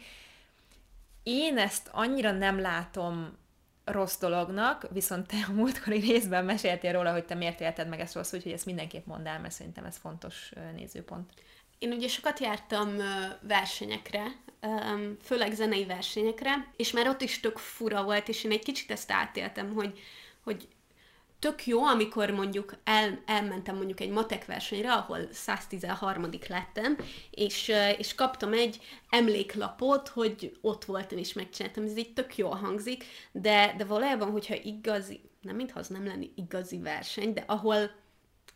S1: Én ezt annyira nem látom rossz dolognak, viszont te a múltkori részben meséltél róla, hogy te miért élted meg ezt rosszul, úgyhogy ezt mindenképp mondd el, mert szerintem ez fontos nézőpont.
S2: Én ugye sokat jártam versenyekre, főleg zenei versenyekre, és már ott is tök fura volt, és én egy kicsit ezt átéltem, hogy, hogy tök jó, amikor mondjuk el, elmentem mondjuk egy matek versenyre, ahol 113 lettem, és, és kaptam egy emléklapot, hogy ott voltam és megcsináltam, ez így tök jól hangzik, de, de valójában, hogyha igazi, nem mintha az nem lenni igazi verseny, de ahol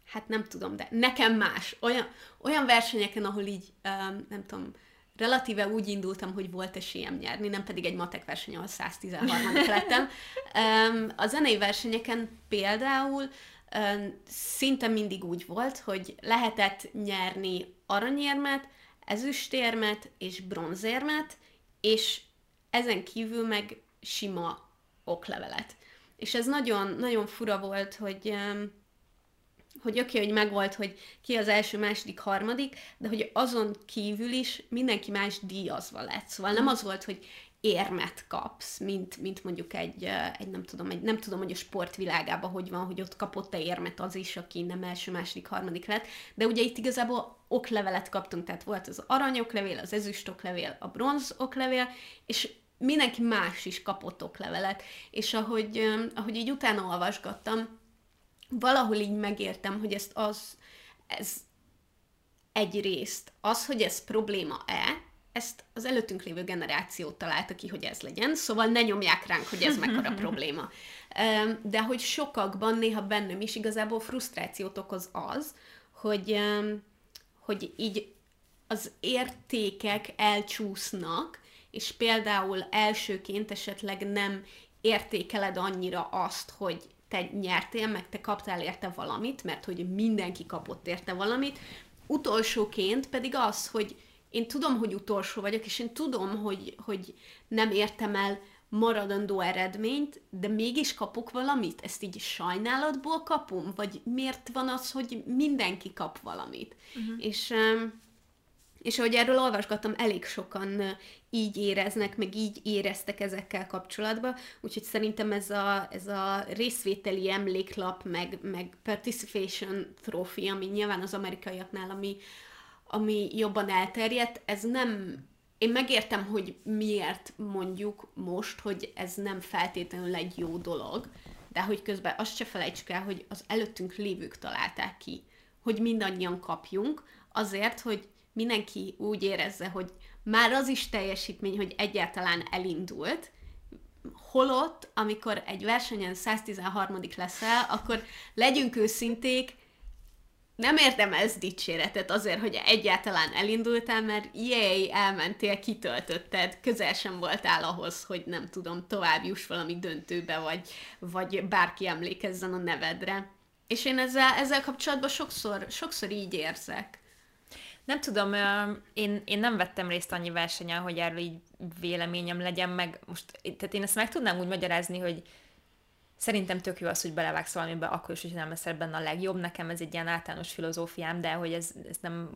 S2: hát nem tudom, de nekem más. Olyan, olyan versenyeken, ahol így, um, nem tudom, relatíve úgy indultam, hogy volt esélyem nyerni, nem pedig egy matek verseny, ahol 113 [laughs] lettem. A zenei versenyeken például szinte mindig úgy volt, hogy lehetett nyerni aranyérmet, ezüstérmet és bronzérmet, és ezen kívül meg sima oklevelet. És ez nagyon, nagyon fura volt, hogy hogy oké, okay, hogy megvolt, hogy ki az első, második, harmadik, de hogy azon kívül is mindenki más díjazva lett. Szóval nem az volt, hogy érmet kapsz, mint, mint mondjuk egy, egy, nem tudom, egy, nem tudom, hogy a sportvilágában hogy van, hogy ott kapott-e érmet az is, aki nem első, második, harmadik lett, de ugye itt igazából oklevelet kaptunk, tehát volt az aranyoklevél, az ezüst oklevél, a bronz oklevél, és mindenki más is kapott oklevelet, és ahogy, ahogy így utána olvasgattam, valahol így megértem, hogy ezt az, ez egy részt, az, hogy ez probléma-e, ezt az előttünk lévő generáció találta ki, hogy ez legyen, szóval ne nyomják ránk, hogy ez mekkora [laughs] probléma. De hogy sokakban, néha bennem is igazából frusztrációt okoz az, hogy, hogy így az értékek elcsúsznak, és például elsőként esetleg nem értékeled annyira azt, hogy te nyertél, meg te kaptál érte valamit, mert hogy mindenki kapott érte valamit. Utolsóként pedig az, hogy én tudom, hogy utolsó vagyok, és én tudom, hogy, hogy nem értem el maradandó eredményt, de mégis kapok valamit? Ezt így sajnálatból kapom? Vagy miért van az, hogy mindenki kap valamit? Uh-huh. És, és ahogy erről olvasgattam, elég sokan így éreznek, meg így éreztek ezekkel kapcsolatban, úgyhogy szerintem ez a, ez a részvételi emléklap, meg, meg participation trophy, ami nyilván az amerikaiaknál, ami, ami jobban elterjedt, ez nem én megértem, hogy miért mondjuk most, hogy ez nem feltétlenül egy jó dolog, de hogy közben azt se felejtsük el, hogy az előttünk lévők találták ki, hogy mindannyian kapjunk, azért, hogy mindenki úgy érezze, hogy már az is teljesítmény, hogy egyáltalán elindult, holott, amikor egy versenyen 113. leszel, akkor legyünk őszinték, nem ez dicséretet azért, hogy egyáltalán elindultál, mert jéj, elmentél, kitöltötted, közel sem voltál ahhoz, hogy nem tudom, tovább juss valami döntőbe, vagy, vagy bárki emlékezzen a nevedre. És én ezzel, ezzel kapcsolatban sokszor, sokszor így érzek.
S1: Nem tudom, én, én nem vettem részt annyi versenyen, hogy erről így véleményem legyen, meg most, tehát én ezt meg tudnám úgy magyarázni, hogy Szerintem tök jó az, hogy belevágsz valamibe, akkor is, hogy nem leszel benne a legjobb. Nekem ez egy ilyen általános filozófiám, de hogy ez, ez nem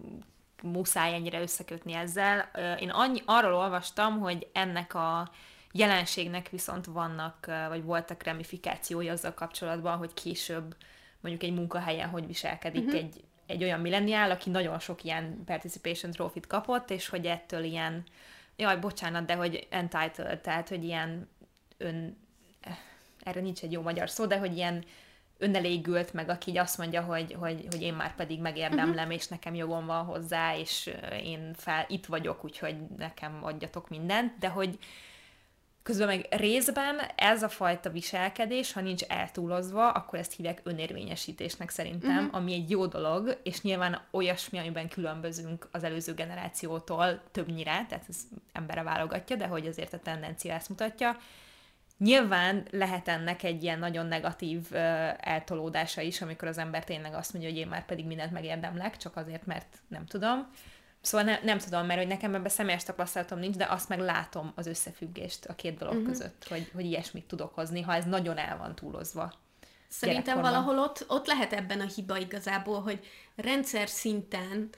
S1: muszáj ennyire összekötni ezzel. Én annyi, arról olvastam, hogy ennek a jelenségnek viszont vannak, vagy voltak ramifikációi azzal kapcsolatban, hogy később mondjuk egy munkahelyen hogy viselkedik uh-huh. egy, egy olyan milleniál, aki nagyon sok ilyen participation trophy kapott, és hogy ettől ilyen, jaj, bocsánat, de hogy entitled, tehát hogy ilyen ön, erre nincs egy jó magyar szó, de hogy ilyen önelégült, meg aki így azt mondja, hogy, hogy, hogy én már pedig megérdemlem, uh-huh. és nekem jogom van hozzá, és én fel, itt vagyok, úgyhogy nekem adjatok mindent, de hogy közben meg részben ez a fajta viselkedés, ha nincs eltúlozva, akkor ezt hívják önérvényesítésnek szerintem, uh-huh. ami egy jó dolog, és nyilván olyasmi, amiben különbözünk az előző generációtól többnyire, tehát ez embere válogatja, de hogy azért a tendencia ezt mutatja, Nyilván lehet ennek egy ilyen nagyon negatív uh, eltolódása is, amikor az ember tényleg azt mondja, hogy én már pedig mindent megérdemlek, csak azért, mert nem tudom. Szóval ne, nem tudom, mert hogy nekem ebben személyes tapasztalatom nincs, de azt meg látom az összefüggést a két dolog uh-huh. között, hogy, hogy ilyesmit tudok hozni, ha ez nagyon el van túlozva.
S2: Szerintem valahol ott, ott lehet ebben a hiba igazából, hogy rendszer szinten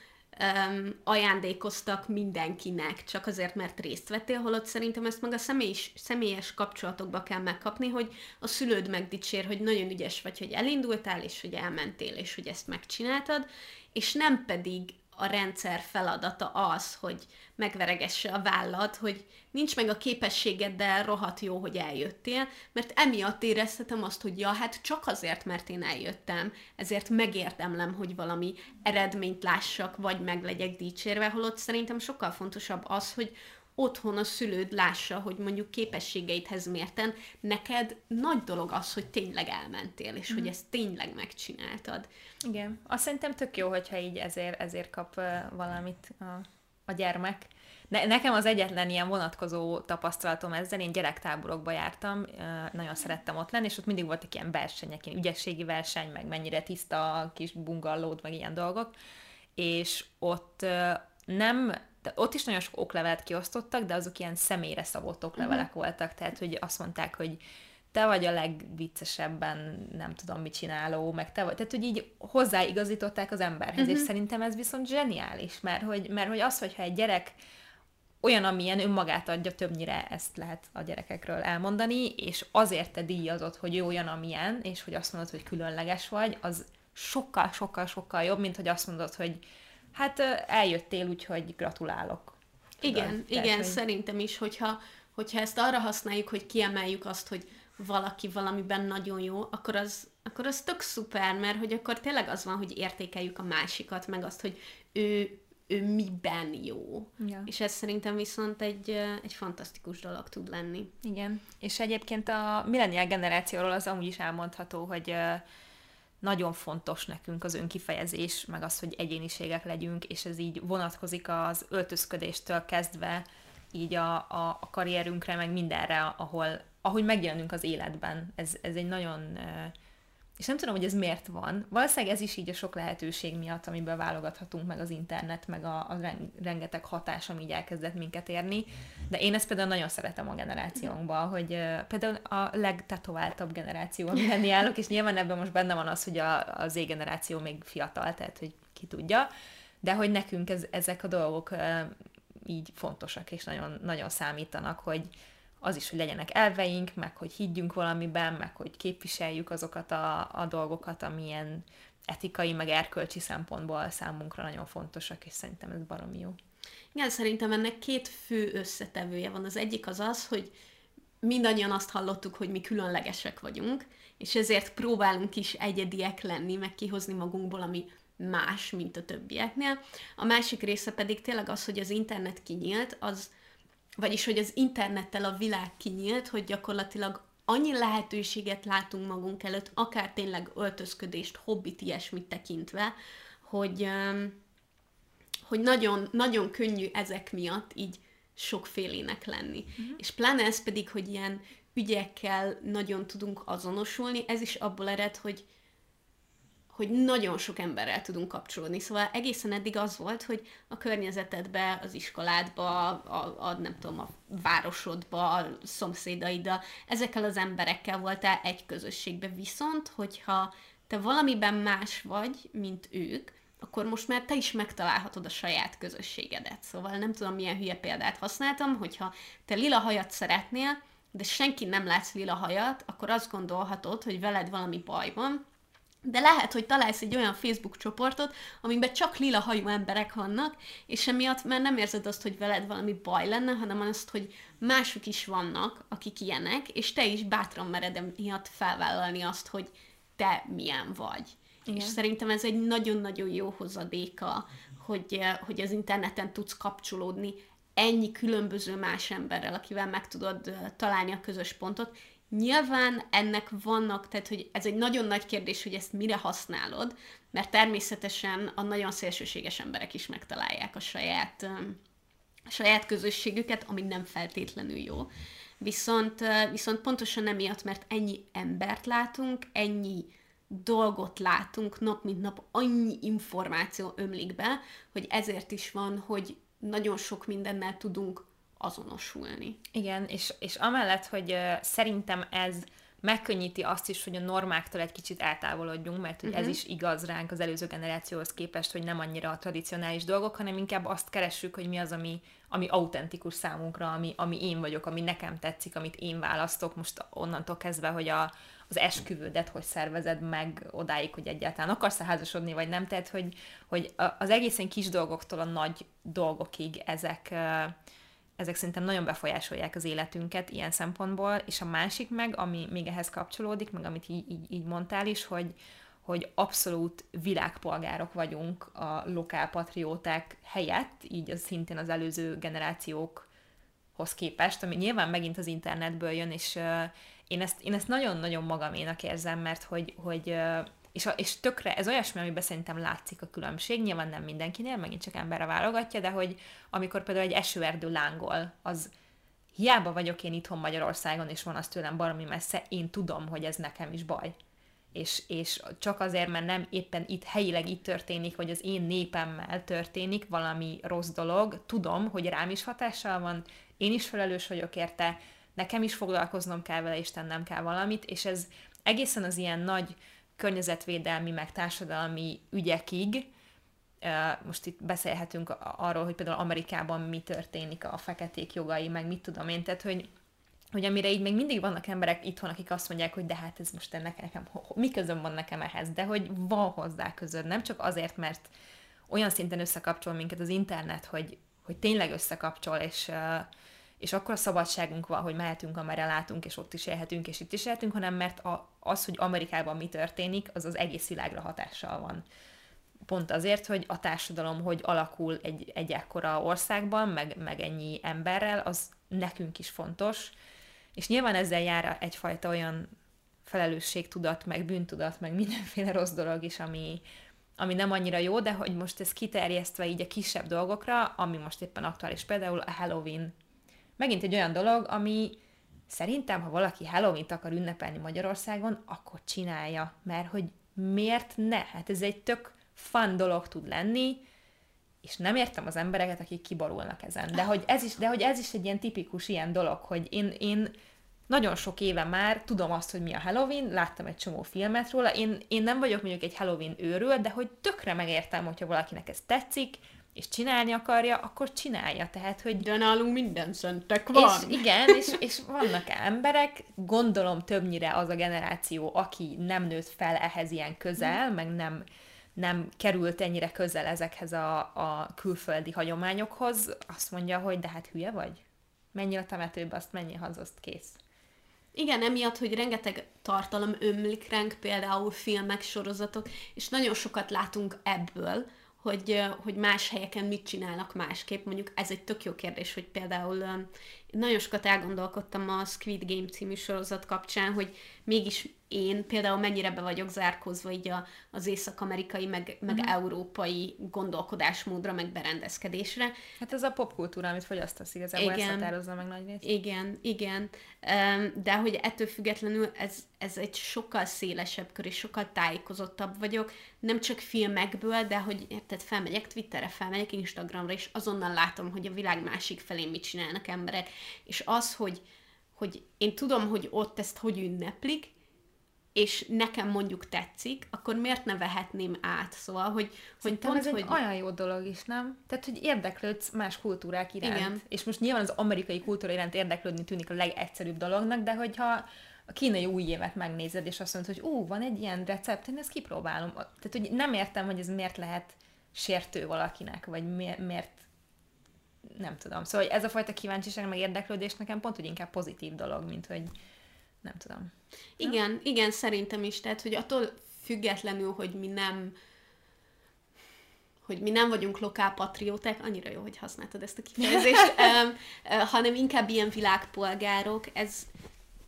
S2: um, ajándékoztak mindenkinek, csak azért, mert részt vettél, holott szerintem ezt meg a személyes, személyes kapcsolatokba kell megkapni, hogy a szülőd megdicsér, hogy nagyon ügyes vagy, hogy elindultál, és hogy elmentél, és hogy ezt megcsináltad, és nem pedig a rendszer feladata az, hogy megveregesse a vállat, hogy nincs meg a képességed, de rohadt jó, hogy eljöttél, mert emiatt érezhetem azt, hogy ja, hát csak azért, mert én eljöttem, ezért megérdemlem, hogy valami eredményt lássak, vagy meg legyek dicsérve, holott szerintem sokkal fontosabb az, hogy otthon a szülőd lássa, hogy mondjuk képességeidhez mérten neked nagy dolog az, hogy tényleg elmentél, és mm. hogy mhm. ezt tényleg megcsináltad.
S1: Igen. Azt szerintem tök jó, hogyha így ezért, ezért kap uh, valamit a, a gyermek. Ne, nekem az egyetlen ilyen vonatkozó tapasztalatom ezzel, én gyerektáborokba jártam, nagyon szerettem ott lenni, és ott mindig voltak ilyen versenyek, ilyen ügyességi verseny, meg mennyire tiszta a kis bungallód, meg ilyen dolgok, és ott nem de ott is nagyon sok oklevelet kiosztottak, de azok ilyen személyre szabott oklevelek uh-huh. voltak, tehát hogy azt mondták, hogy te vagy a legviccesebben, nem tudom mit csináló, meg te vagy. Tehát, hogy így hozzáigazították az emberhez, uh-huh. és szerintem ez viszont zseniális, mert hogy, mert hogy az, hogyha egy gyerek olyan, amilyen önmagát adja, többnyire ezt lehet a gyerekekről elmondani, és azért te díjazod, hogy ő olyan, amilyen, és hogy azt mondod, hogy különleges vagy, az sokkal, sokkal, sokkal jobb, mint hogy azt mondod, hogy hát eljöttél, úgyhogy gratulálok.
S2: Igen, Tehát, igen, hogy... szerintem is, hogyha, hogyha ezt arra használjuk, hogy kiemeljük azt, hogy valaki valamiben nagyon jó, akkor az, akkor az tök szuper, mert hogy akkor tényleg az van, hogy értékeljük a másikat, meg azt, hogy ő, ő miben jó. Ja. És ez szerintem viszont egy, egy fantasztikus dolog tud lenni.
S1: Igen. És egyébként a millennial generációról az amúgy is elmondható, hogy nagyon fontos nekünk az önkifejezés, meg az, hogy egyéniségek legyünk, és ez így vonatkozik az öltözködéstől kezdve így a, a, a karrierünkre, meg mindenre, ahol, ahogy megjelenünk az életben. Ez, ez egy nagyon és nem tudom, hogy ez miért van. Valószínűleg ez is így a sok lehetőség miatt, amiből válogathatunk meg az internet, meg a, a rengeteg hatás, ami így elkezdett minket érni. De én ezt például nagyon szeretem a generációnkban, hogy uh, például a legtetováltabb generáció, amiben állok, és nyilván ebben most benne van az, hogy a, a Z generáció még fiatal, tehát hogy ki tudja. de hogy nekünk ez, ezek a dolgok így fontosak, és nagyon, nagyon számítanak, hogy az is, hogy legyenek elveink, meg hogy higgyünk valamiben, meg hogy képviseljük azokat a, a dolgokat, amilyen etikai, meg erkölcsi szempontból számunkra nagyon fontosak, és szerintem ez baromi jó.
S2: Igen, szerintem ennek két fő összetevője van. Az egyik az az, hogy mindannyian azt hallottuk, hogy mi különlegesek vagyunk, és ezért próbálunk is egyediek lenni, meg kihozni magunkból, ami más, mint a többieknél. A másik része pedig tényleg az, hogy az internet kinyílt, az, vagyis hogy az internettel a világ kinyílt, hogy gyakorlatilag annyi lehetőséget látunk magunk előtt, akár tényleg öltözködést, hobbit, ilyesmit tekintve, hogy, hogy nagyon, nagyon könnyű ezek miatt így sokfélének lenni. Uh-huh. És pláne ez pedig, hogy ilyen ügyekkel nagyon tudunk azonosulni, ez is abból ered, hogy hogy nagyon sok emberrel tudunk kapcsolódni. Szóval egészen eddig az volt, hogy a környezetedbe, az iskoládba, a, a nem tudom, a városodba, a szomszédaiddal, ezekkel az emberekkel voltál egy közösségbe. Viszont, hogyha te valamiben más vagy, mint ők, akkor most már te is megtalálhatod a saját közösségedet. Szóval nem tudom, milyen hülye példát használtam, hogyha te lila hajat szeretnél, de senki nem látsz lila hajat, akkor azt gondolhatod, hogy veled valami baj van, de lehet, hogy találsz egy olyan Facebook csoportot, amiben csak lila hajú emberek vannak, és emiatt már nem érzed azt, hogy veled valami baj lenne, hanem azt, hogy mások is vannak, akik ilyenek, és te is bátran mered miatt felvállalni azt, hogy te milyen vagy. Igen. És szerintem ez egy nagyon-nagyon jó hozadéka, hogy, hogy az interneten tudsz kapcsolódni ennyi különböző más emberrel, akivel meg tudod találni a közös pontot, Nyilván ennek vannak, tehát hogy ez egy nagyon nagy kérdés, hogy ezt mire használod, mert természetesen a nagyon szélsőséges emberek is megtalálják a saját, a saját közösségüket, ami nem feltétlenül jó. Viszont, viszont pontosan emiatt, mert ennyi embert látunk, ennyi dolgot látunk nap mint nap, annyi információ ömlik be, hogy ezért is van, hogy nagyon sok mindennel tudunk azonosulni.
S1: Igen, és, és amellett, hogy uh, szerintem ez megkönnyíti azt is, hogy a normáktól egy kicsit eltávolodjunk, mert uh-huh. ez mhm. is igaz ránk az előző generációhoz képest, hogy nem annyira a tradicionális dolgok, hanem inkább azt keressük, hogy mi az, ami, ami autentikus számunkra, ami, ami én vagyok, ami nekem tetszik, amit én választok, most onnantól kezdve, hogy a, az esküvődet hogy szervezed meg odáig, hogy egyáltalán akarsz-e házasodni, vagy nem, tehát hogy, hogy az egészen kis dolgoktól a nagy dolgokig ezek, ezek szerintem nagyon befolyásolják az életünket ilyen szempontból, és a másik meg, ami még ehhez kapcsolódik, meg amit így, így, így mondtál is, hogy, hogy abszolút világpolgárok vagyunk a lokálpatrióták helyett, így az szintén az előző generációkhoz képest, ami nyilván megint az internetből jön, és uh, én ezt, én ezt nagyon-nagyon magaménak érzem, mert hogy, hogy uh, és, a, és tökre, ez olyasmi, amiben szerintem látszik a különbség, nyilván nem mindenkinél, megint csak emberre válogatja, de hogy amikor például egy esőerdő lángol, az hiába vagyok én itthon Magyarországon, és van az tőlem baromi messze, én tudom, hogy ez nekem is baj. És, és csak azért, mert nem éppen itt helyileg itt történik, vagy az én népemmel történik valami rossz dolog, tudom, hogy rám is hatással van, én is felelős vagyok érte, nekem is foglalkoznom kell vele, és tennem kell valamit, és ez egészen az ilyen nagy környezetvédelmi, meg társadalmi ügyekig, most itt beszélhetünk arról, hogy például Amerikában mi történik a feketék jogai, meg mit tudom én, tehát hogy, hogy amire így még mindig vannak emberek itthon, akik azt mondják, hogy de hát ez most nekem, nekem mi közöm van nekem ehhez, de hogy van hozzá közöd, nem csak azért, mert olyan szinten összekapcsol minket az internet, hogy, hogy tényleg összekapcsol, és, és akkor a szabadságunk van, hogy mehetünk, amerre látunk, és ott is élhetünk, és itt is élhetünk, hanem mert a, az, hogy Amerikában mi történik, az az egész világra hatással van. Pont azért, hogy a társadalom hogy alakul egy, egy ekkora országban, meg, meg ennyi emberrel, az nekünk is fontos, és nyilván ezzel jár egyfajta olyan felelősségtudat, meg bűntudat, meg mindenféle rossz dolog is, ami, ami nem annyira jó, de hogy most ez kiterjesztve így a kisebb dolgokra, ami most éppen aktuális, például a Halloween megint egy olyan dolog, ami szerintem, ha valaki Halloween-t akar ünnepelni Magyarországon, akkor csinálja, mert hogy miért ne? Hát ez egy tök fun dolog tud lenni, és nem értem az embereket, akik kiborulnak ezen. De hogy ez is, de hogy ez is egy ilyen tipikus ilyen dolog, hogy én, én nagyon sok éve már tudom azt, hogy mi a Halloween, láttam egy csomó filmet róla, én, én nem vagyok mondjuk egy Halloween őrül, de hogy tökre megértem, hogyha valakinek ez tetszik, és csinálni akarja, akkor csinálja. Tehát, hogy...
S2: De nálunk minden szentek van.
S1: És igen, és, és vannak emberek, gondolom többnyire az a generáció, aki nem nőtt fel ehhez ilyen közel, mm. meg nem, nem került ennyire közel ezekhez a, a külföldi hagyományokhoz, azt mondja, hogy de hát hülye vagy? Mennyi a temetőbe, azt mennyi hazozt kész.
S2: Igen, emiatt, hogy rengeteg tartalom ömlik ránk, például filmek, sorozatok, és nagyon sokat látunk ebből, hogy, hogy más helyeken mit csinálnak másképp. Mondjuk ez egy tök jó kérdés, hogy például nagyon sokat elgondolkodtam a Squid Game című sorozat kapcsán, hogy mégis én például mennyire be vagyok zárkózva így a, az észak-amerikai, meg, meg uh-huh. európai gondolkodásmódra, meg berendezkedésre.
S1: Hát ez a popkultúra, amit fogyasztasz igazából, igen, ezt határozza meg nagy részt.
S2: Igen, igen. De hogy ettől függetlenül ez, ez egy sokkal szélesebb kör, és sokkal tájékozottabb vagyok, nem csak filmekből, de hogy érted, felmegyek Twitterre, felmegyek Instagramra, és azonnal látom, hogy a világ másik felén mit csinálnak emberek. És az, hogy, hogy én tudom, hogy ott ezt hogy ünneplik, és nekem mondjuk tetszik, akkor miért ne vehetném át? Szóval, hogy, hogy
S1: pont, ez hogy... egy olyan jó dolog is, nem? Tehát, hogy érdeklődsz más kultúrák iránt. Igen. És most nyilván az amerikai kultúra iránt érdeklődni tűnik a legegyszerűbb dolognak, de hogyha a kínai új évet megnézed, és azt mondod, hogy ú, van egy ilyen recept, én ezt kipróbálom. Tehát, hogy nem értem, hogy ez miért lehet sértő valakinek, vagy miért, miért nem tudom. Szóval hogy ez a fajta kíváncsiság, meg érdeklődés nekem pont, hogy inkább pozitív dolog, mint hogy nem tudom.
S2: Igen, ja? igen, szerintem is. Tehát, hogy attól függetlenül, hogy mi nem hogy mi nem vagyunk lokálpatrióták, annyira jó, hogy használtad ezt a kifejezést, [laughs] um, hanem inkább ilyen világpolgárok. Ez,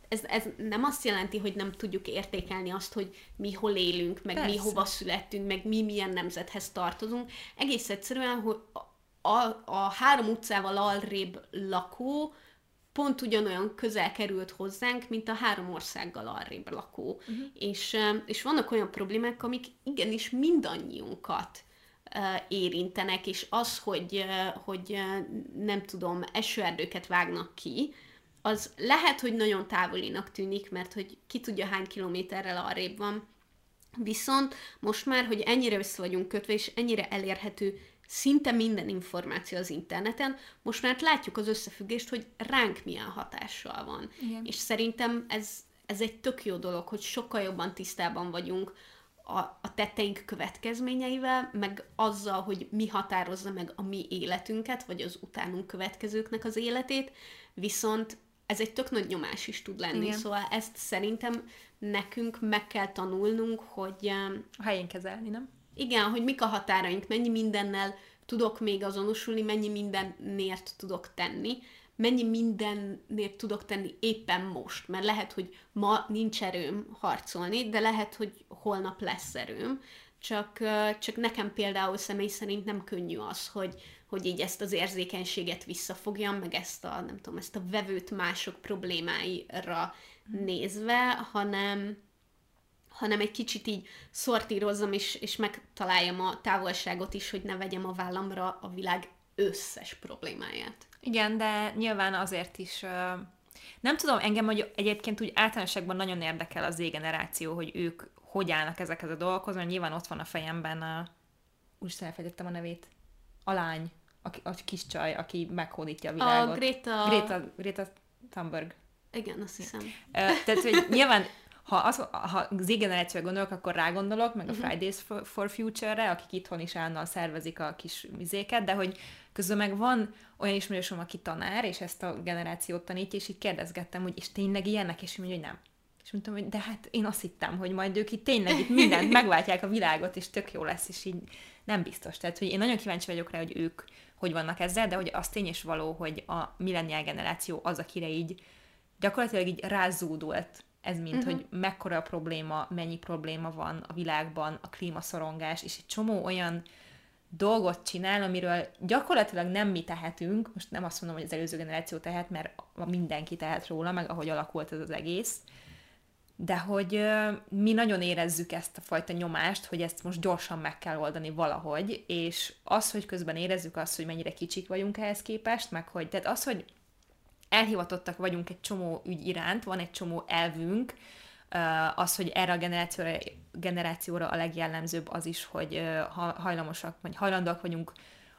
S2: ez, ez nem azt jelenti, hogy nem tudjuk értékelni azt, hogy mi hol élünk, meg Persze. mi hova születtünk, meg mi milyen nemzethez tartozunk. Egész egyszerűen, hogy a, a három utcával alrébb lakó pont ugyanolyan közel került hozzánk, mint a három országgal arrébb lakó. Uh-huh. És, és vannak olyan problémák, amik igenis mindannyiunkat érintenek, és az, hogy, hogy nem tudom, esőerdőket vágnak ki, az lehet, hogy nagyon távolinak tűnik, mert hogy ki tudja hány kilométerrel arrébb van, Viszont most már, hogy ennyire össze vagyunk kötve, és ennyire elérhető szinte minden információ az interneten, most már látjuk az összefüggést, hogy ránk milyen hatással van. Igen. És szerintem ez, ez egy tök jó dolog, hogy sokkal jobban tisztában vagyunk a, a tetteink következményeivel, meg azzal, hogy mi határozza meg a mi életünket, vagy az utánunk következőknek az életét, viszont ez egy tök nagy nyomás is tud lenni, Igen. szóval ezt szerintem nekünk meg kell tanulnunk, hogy...
S1: A helyén kezelni, nem?
S2: Igen, hogy mik a határaink, mennyi mindennel tudok még azonosulni, mennyi mindennért tudok tenni, mennyi mindennért tudok tenni éppen most, mert lehet, hogy ma nincs erőm harcolni, de lehet, hogy holnap lesz erőm, csak, csak nekem például személy szerint nem könnyű az, hogy, hogy így ezt az érzékenységet visszafogjam, meg ezt a, nem tudom, ezt a vevőt mások problémáira nézve, hanem, hanem egy kicsit így szortírozzam, és, és megtaláljam a távolságot is, hogy ne vegyem a vállamra a világ összes problémáját.
S1: Igen, de nyilván azért is nem tudom, engem hogy egyébként úgy általánosságban nagyon érdekel az Z-generáció, hogy ők hogy állnak ezekhez a dolgokhoz, mert nyilván ott van a fejemben a... Úgy elfejtettem a nevét. A lány, a, a kis csaj, aki meghódítja a világot.
S2: A Greta...
S1: Greta, Greta Thunberg.
S2: Igen, azt hiszem.
S1: Tehát, hogy nyilván ha, az, ha Z-generációra gondolok, akkor rágondolok, meg a uh-huh. Fridays for Future-re, akik itthon is állnal szervezik a kis vizéket, de hogy közben meg van olyan ismerősöm, aki tanár, és ezt a generációt tanítja, és így kérdezgettem, hogy és tényleg ilyenek, és mondja, hogy nem. És mondtam, hogy de hát én azt hittem, hogy majd ők itt tényleg itt mindent [laughs] megváltják a világot, és tök jó lesz, és így nem biztos. Tehát, hogy én nagyon kíváncsi vagyok rá, hogy ők hogy vannak ezzel, de hogy az tény is való, hogy a millennial generáció az, akire így gyakorlatilag így rázódult ez mint, uh-huh. hogy mekkora a probléma, mennyi probléma van a világban, a klímaszorongás, és egy csomó olyan dolgot csinál, amiről gyakorlatilag nem mi tehetünk, most nem azt mondom, hogy az előző generáció tehet, mert mindenki tehet róla, meg ahogy alakult ez az egész, de hogy mi nagyon érezzük ezt a fajta nyomást, hogy ezt most gyorsan meg kell oldani valahogy, és az, hogy közben érezzük azt, hogy mennyire kicsik vagyunk ehhez képest, meg hogy, tehát az, hogy elhivatottak vagyunk egy csomó ügy iránt, van egy csomó elvünk, az, hogy erre a generációra, generációra a legjellemzőbb az is, hogy hajlamosak, vagy hajlandóak vagyunk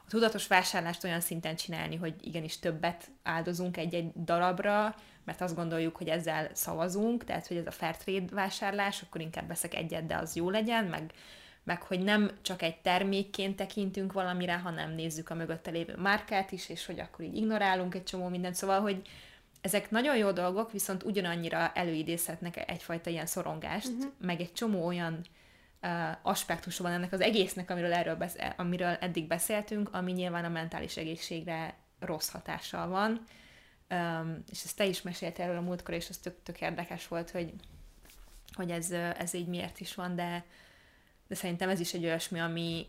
S1: a tudatos vásárlást olyan szinten csinálni, hogy igenis többet áldozunk egy-egy darabra, mert azt gondoljuk, hogy ezzel szavazunk, tehát hogy ez a fair trade vásárlás, akkor inkább veszek egyet, de az jó legyen, meg, meg hogy nem csak egy termékként tekintünk valamire, hanem nézzük a mögötte lévő márkát is, és hogy akkor így ignorálunk egy csomó mindent. Szóval, hogy ezek nagyon jó dolgok, viszont ugyanannyira előidézhetnek egyfajta ilyen szorongást, uh-huh. meg egy csomó olyan uh, aspektus van ennek az egésznek, amiről, erről beszél, amiről eddig beszéltünk, ami nyilván a mentális egészségre rossz hatással van. Um, és ezt te is meséltél erről a múltkor, és ez tök, tök érdekes volt, hogy, hogy ez, ez így miért is van, de, de szerintem ez is egy olyasmi, ami,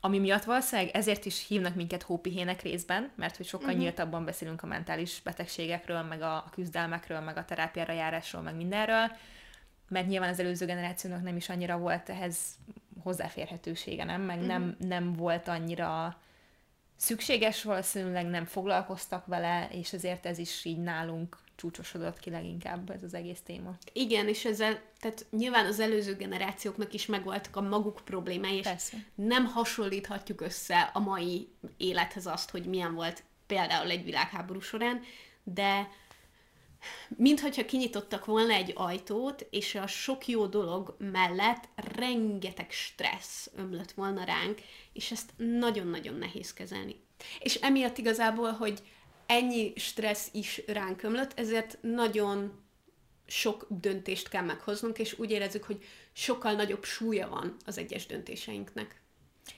S1: ami miatt valószínűleg ezért is hívnak minket hópihének részben, mert hogy sokkal uh-huh. nyíltabban beszélünk a mentális betegségekről, meg a, a küzdelmekről, meg a terápiára járásról, meg mindenről, mert nyilván az előző generációnak nem is annyira volt ehhez hozzáférhetősége, nem? Meg uh-huh. nem, nem volt annyira szükséges, valószínűleg nem foglalkoztak vele, és ezért ez is így nálunk csúcsosodott ki leginkább ez az egész téma.
S2: Igen, és ezzel, tehát nyilván az előző generációknak is megvoltak a maguk problémái, és Persze. nem hasonlíthatjuk össze a mai élethez azt, hogy milyen volt például egy világháború során, de minthogyha kinyitottak volna egy ajtót, és a sok jó dolog mellett rengeteg stressz ömlött volna ránk, és ezt nagyon-nagyon nehéz kezelni. És emiatt igazából, hogy ennyi stressz is ránk ömlött, ezért nagyon sok döntést kell meghoznunk, és úgy érezzük, hogy sokkal nagyobb súlya van az egyes döntéseinknek.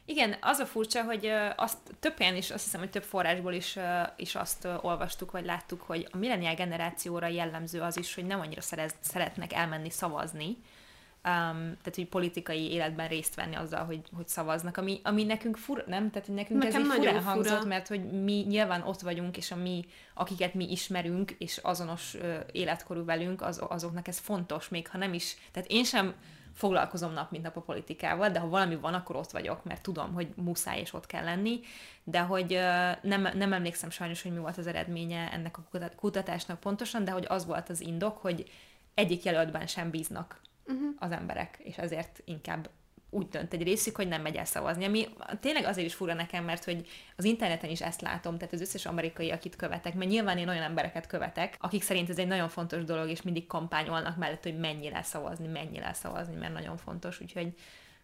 S1: Igen, az a furcsa, hogy azt több helyen is, azt hiszem, hogy több forrásból is, is azt olvastuk, vagy láttuk, hogy a millenial generációra jellemző az is, hogy nem annyira szerez, szeretnek elmenni szavazni, um, tehát hogy politikai életben részt venni azzal, hogy, hogy szavaznak, ami, ami nekünk fura, nem? Tehát hogy nekünk Nekem ez így furán fura. hangzott, mert hogy mi nyilván ott vagyunk, és a mi, akiket mi ismerünk, és azonos uh, életkorú velünk, az, azoknak ez fontos, még ha nem is, tehát én sem foglalkozom nap, mint nap a politikával, de ha valami van, akkor ott vagyok, mert tudom, hogy muszáj és ott kell lenni, de hogy uh, nem, nem emlékszem sajnos, hogy mi volt az eredménye ennek a kutatásnak pontosan, de hogy az volt az indok, hogy egyik jelöltben sem bíznak uh-huh. az emberek, és ezért inkább úgy dönt egy részük, hogy nem megy el szavazni. Ami tényleg azért is fura nekem, mert hogy az interneten is ezt látom, tehát az összes amerikai, akit követek, mert nyilván én olyan embereket követek, akik szerint ez egy nagyon fontos dolog, és mindig kampányolnak mellett, hogy mennyire szavazni, mennyire szavazni, mert nagyon fontos, úgyhogy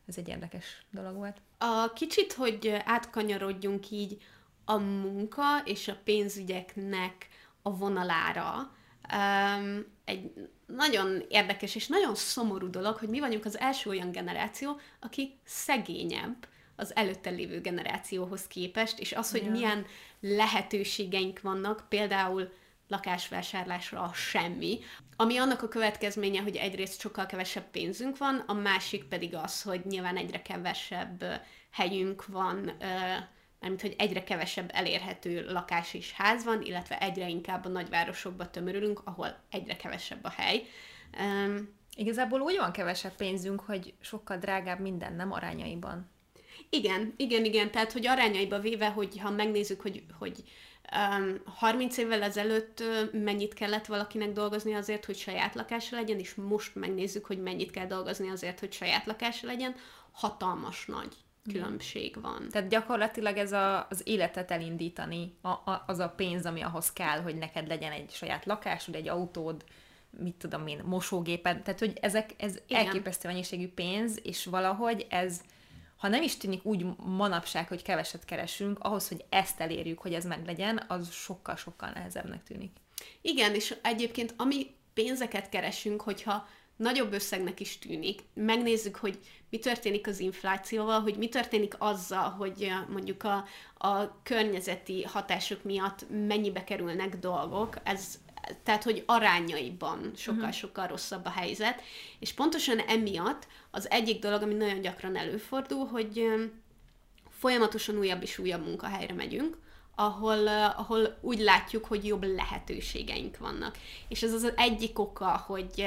S1: ez egy érdekes dolog volt.
S2: A kicsit, hogy átkanyarodjunk így a munka és a pénzügyeknek a vonalára, um, egy nagyon érdekes és nagyon szomorú dolog, hogy mi vagyunk az első olyan generáció, aki szegényebb az előtte lévő generációhoz képest, és az, hogy ja. milyen lehetőségeink vannak, például lakásvásárlásra semmi, ami annak a következménye, hogy egyrészt sokkal kevesebb pénzünk van, a másik pedig az, hogy nyilván egyre kevesebb helyünk van mármint hogy egyre kevesebb elérhető lakás és ház van, illetve egyre inkább a nagyvárosokba tömörülünk, ahol egyre kevesebb a hely. Um,
S1: Igazából úgy van kevesebb pénzünk, hogy sokkal drágább minden, nem arányaiban.
S2: Igen, igen, igen, tehát hogy arányaiba véve, hogy ha megnézzük, hogy, hogy um, 30 évvel ezelőtt mennyit kellett valakinek dolgozni azért, hogy saját lakása legyen, és most megnézzük, hogy mennyit kell dolgozni azért, hogy saját lakása legyen, hatalmas nagy különbség van.
S1: Tehát gyakorlatilag ez a, az életet elindítani, a, a, az a pénz, ami ahhoz kell, hogy neked legyen egy saját lakásod, egy autód, mit tudom én, mosógéped, tehát hogy ezek, ez Igen. elképesztő mennyiségű pénz, és valahogy ez, ha nem is tűnik úgy manapság, hogy keveset keresünk, ahhoz, hogy ezt elérjük, hogy ez meglegyen, az sokkal-sokkal nehezebbnek tűnik.
S2: Igen, és egyébként ami pénzeket keresünk, hogyha nagyobb összegnek is tűnik. Megnézzük, hogy mi történik az inflációval, hogy mi történik azzal, hogy mondjuk a, a környezeti hatások miatt mennyibe kerülnek dolgok, ez, tehát, hogy arányaiban sokkal-sokkal rosszabb a helyzet, és pontosan emiatt az egyik dolog, ami nagyon gyakran előfordul, hogy folyamatosan újabb és újabb munkahelyre megyünk, ahol, ahol úgy látjuk, hogy jobb lehetőségeink vannak. És ez az egyik oka, hogy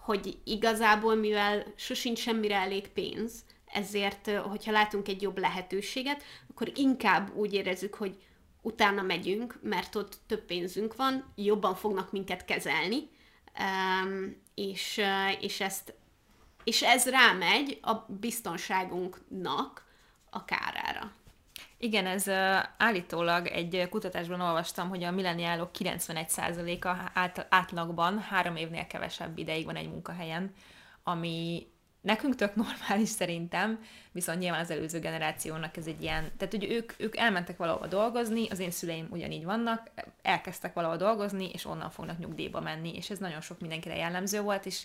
S2: hogy igazából, mivel sosincs semmire elég pénz, ezért, hogyha látunk egy jobb lehetőséget, akkor inkább úgy érezzük, hogy utána megyünk, mert ott több pénzünk van, jobban fognak minket kezelni, és, és, ezt, és ez rámegy a biztonságunknak a kárára.
S1: Igen, ez állítólag egy kutatásban olvastam, hogy a milleniálok 91%-a át, átlagban három évnél kevesebb ideig van egy munkahelyen, ami nekünk tök normális szerintem, viszont nyilván az előző generációnak ez egy ilyen, tehát hogy ők, ők elmentek valahova dolgozni, az én szüleim ugyanígy vannak, elkezdtek valahol dolgozni, és onnan fognak nyugdíjba menni, és ez nagyon sok mindenkire jellemző volt, és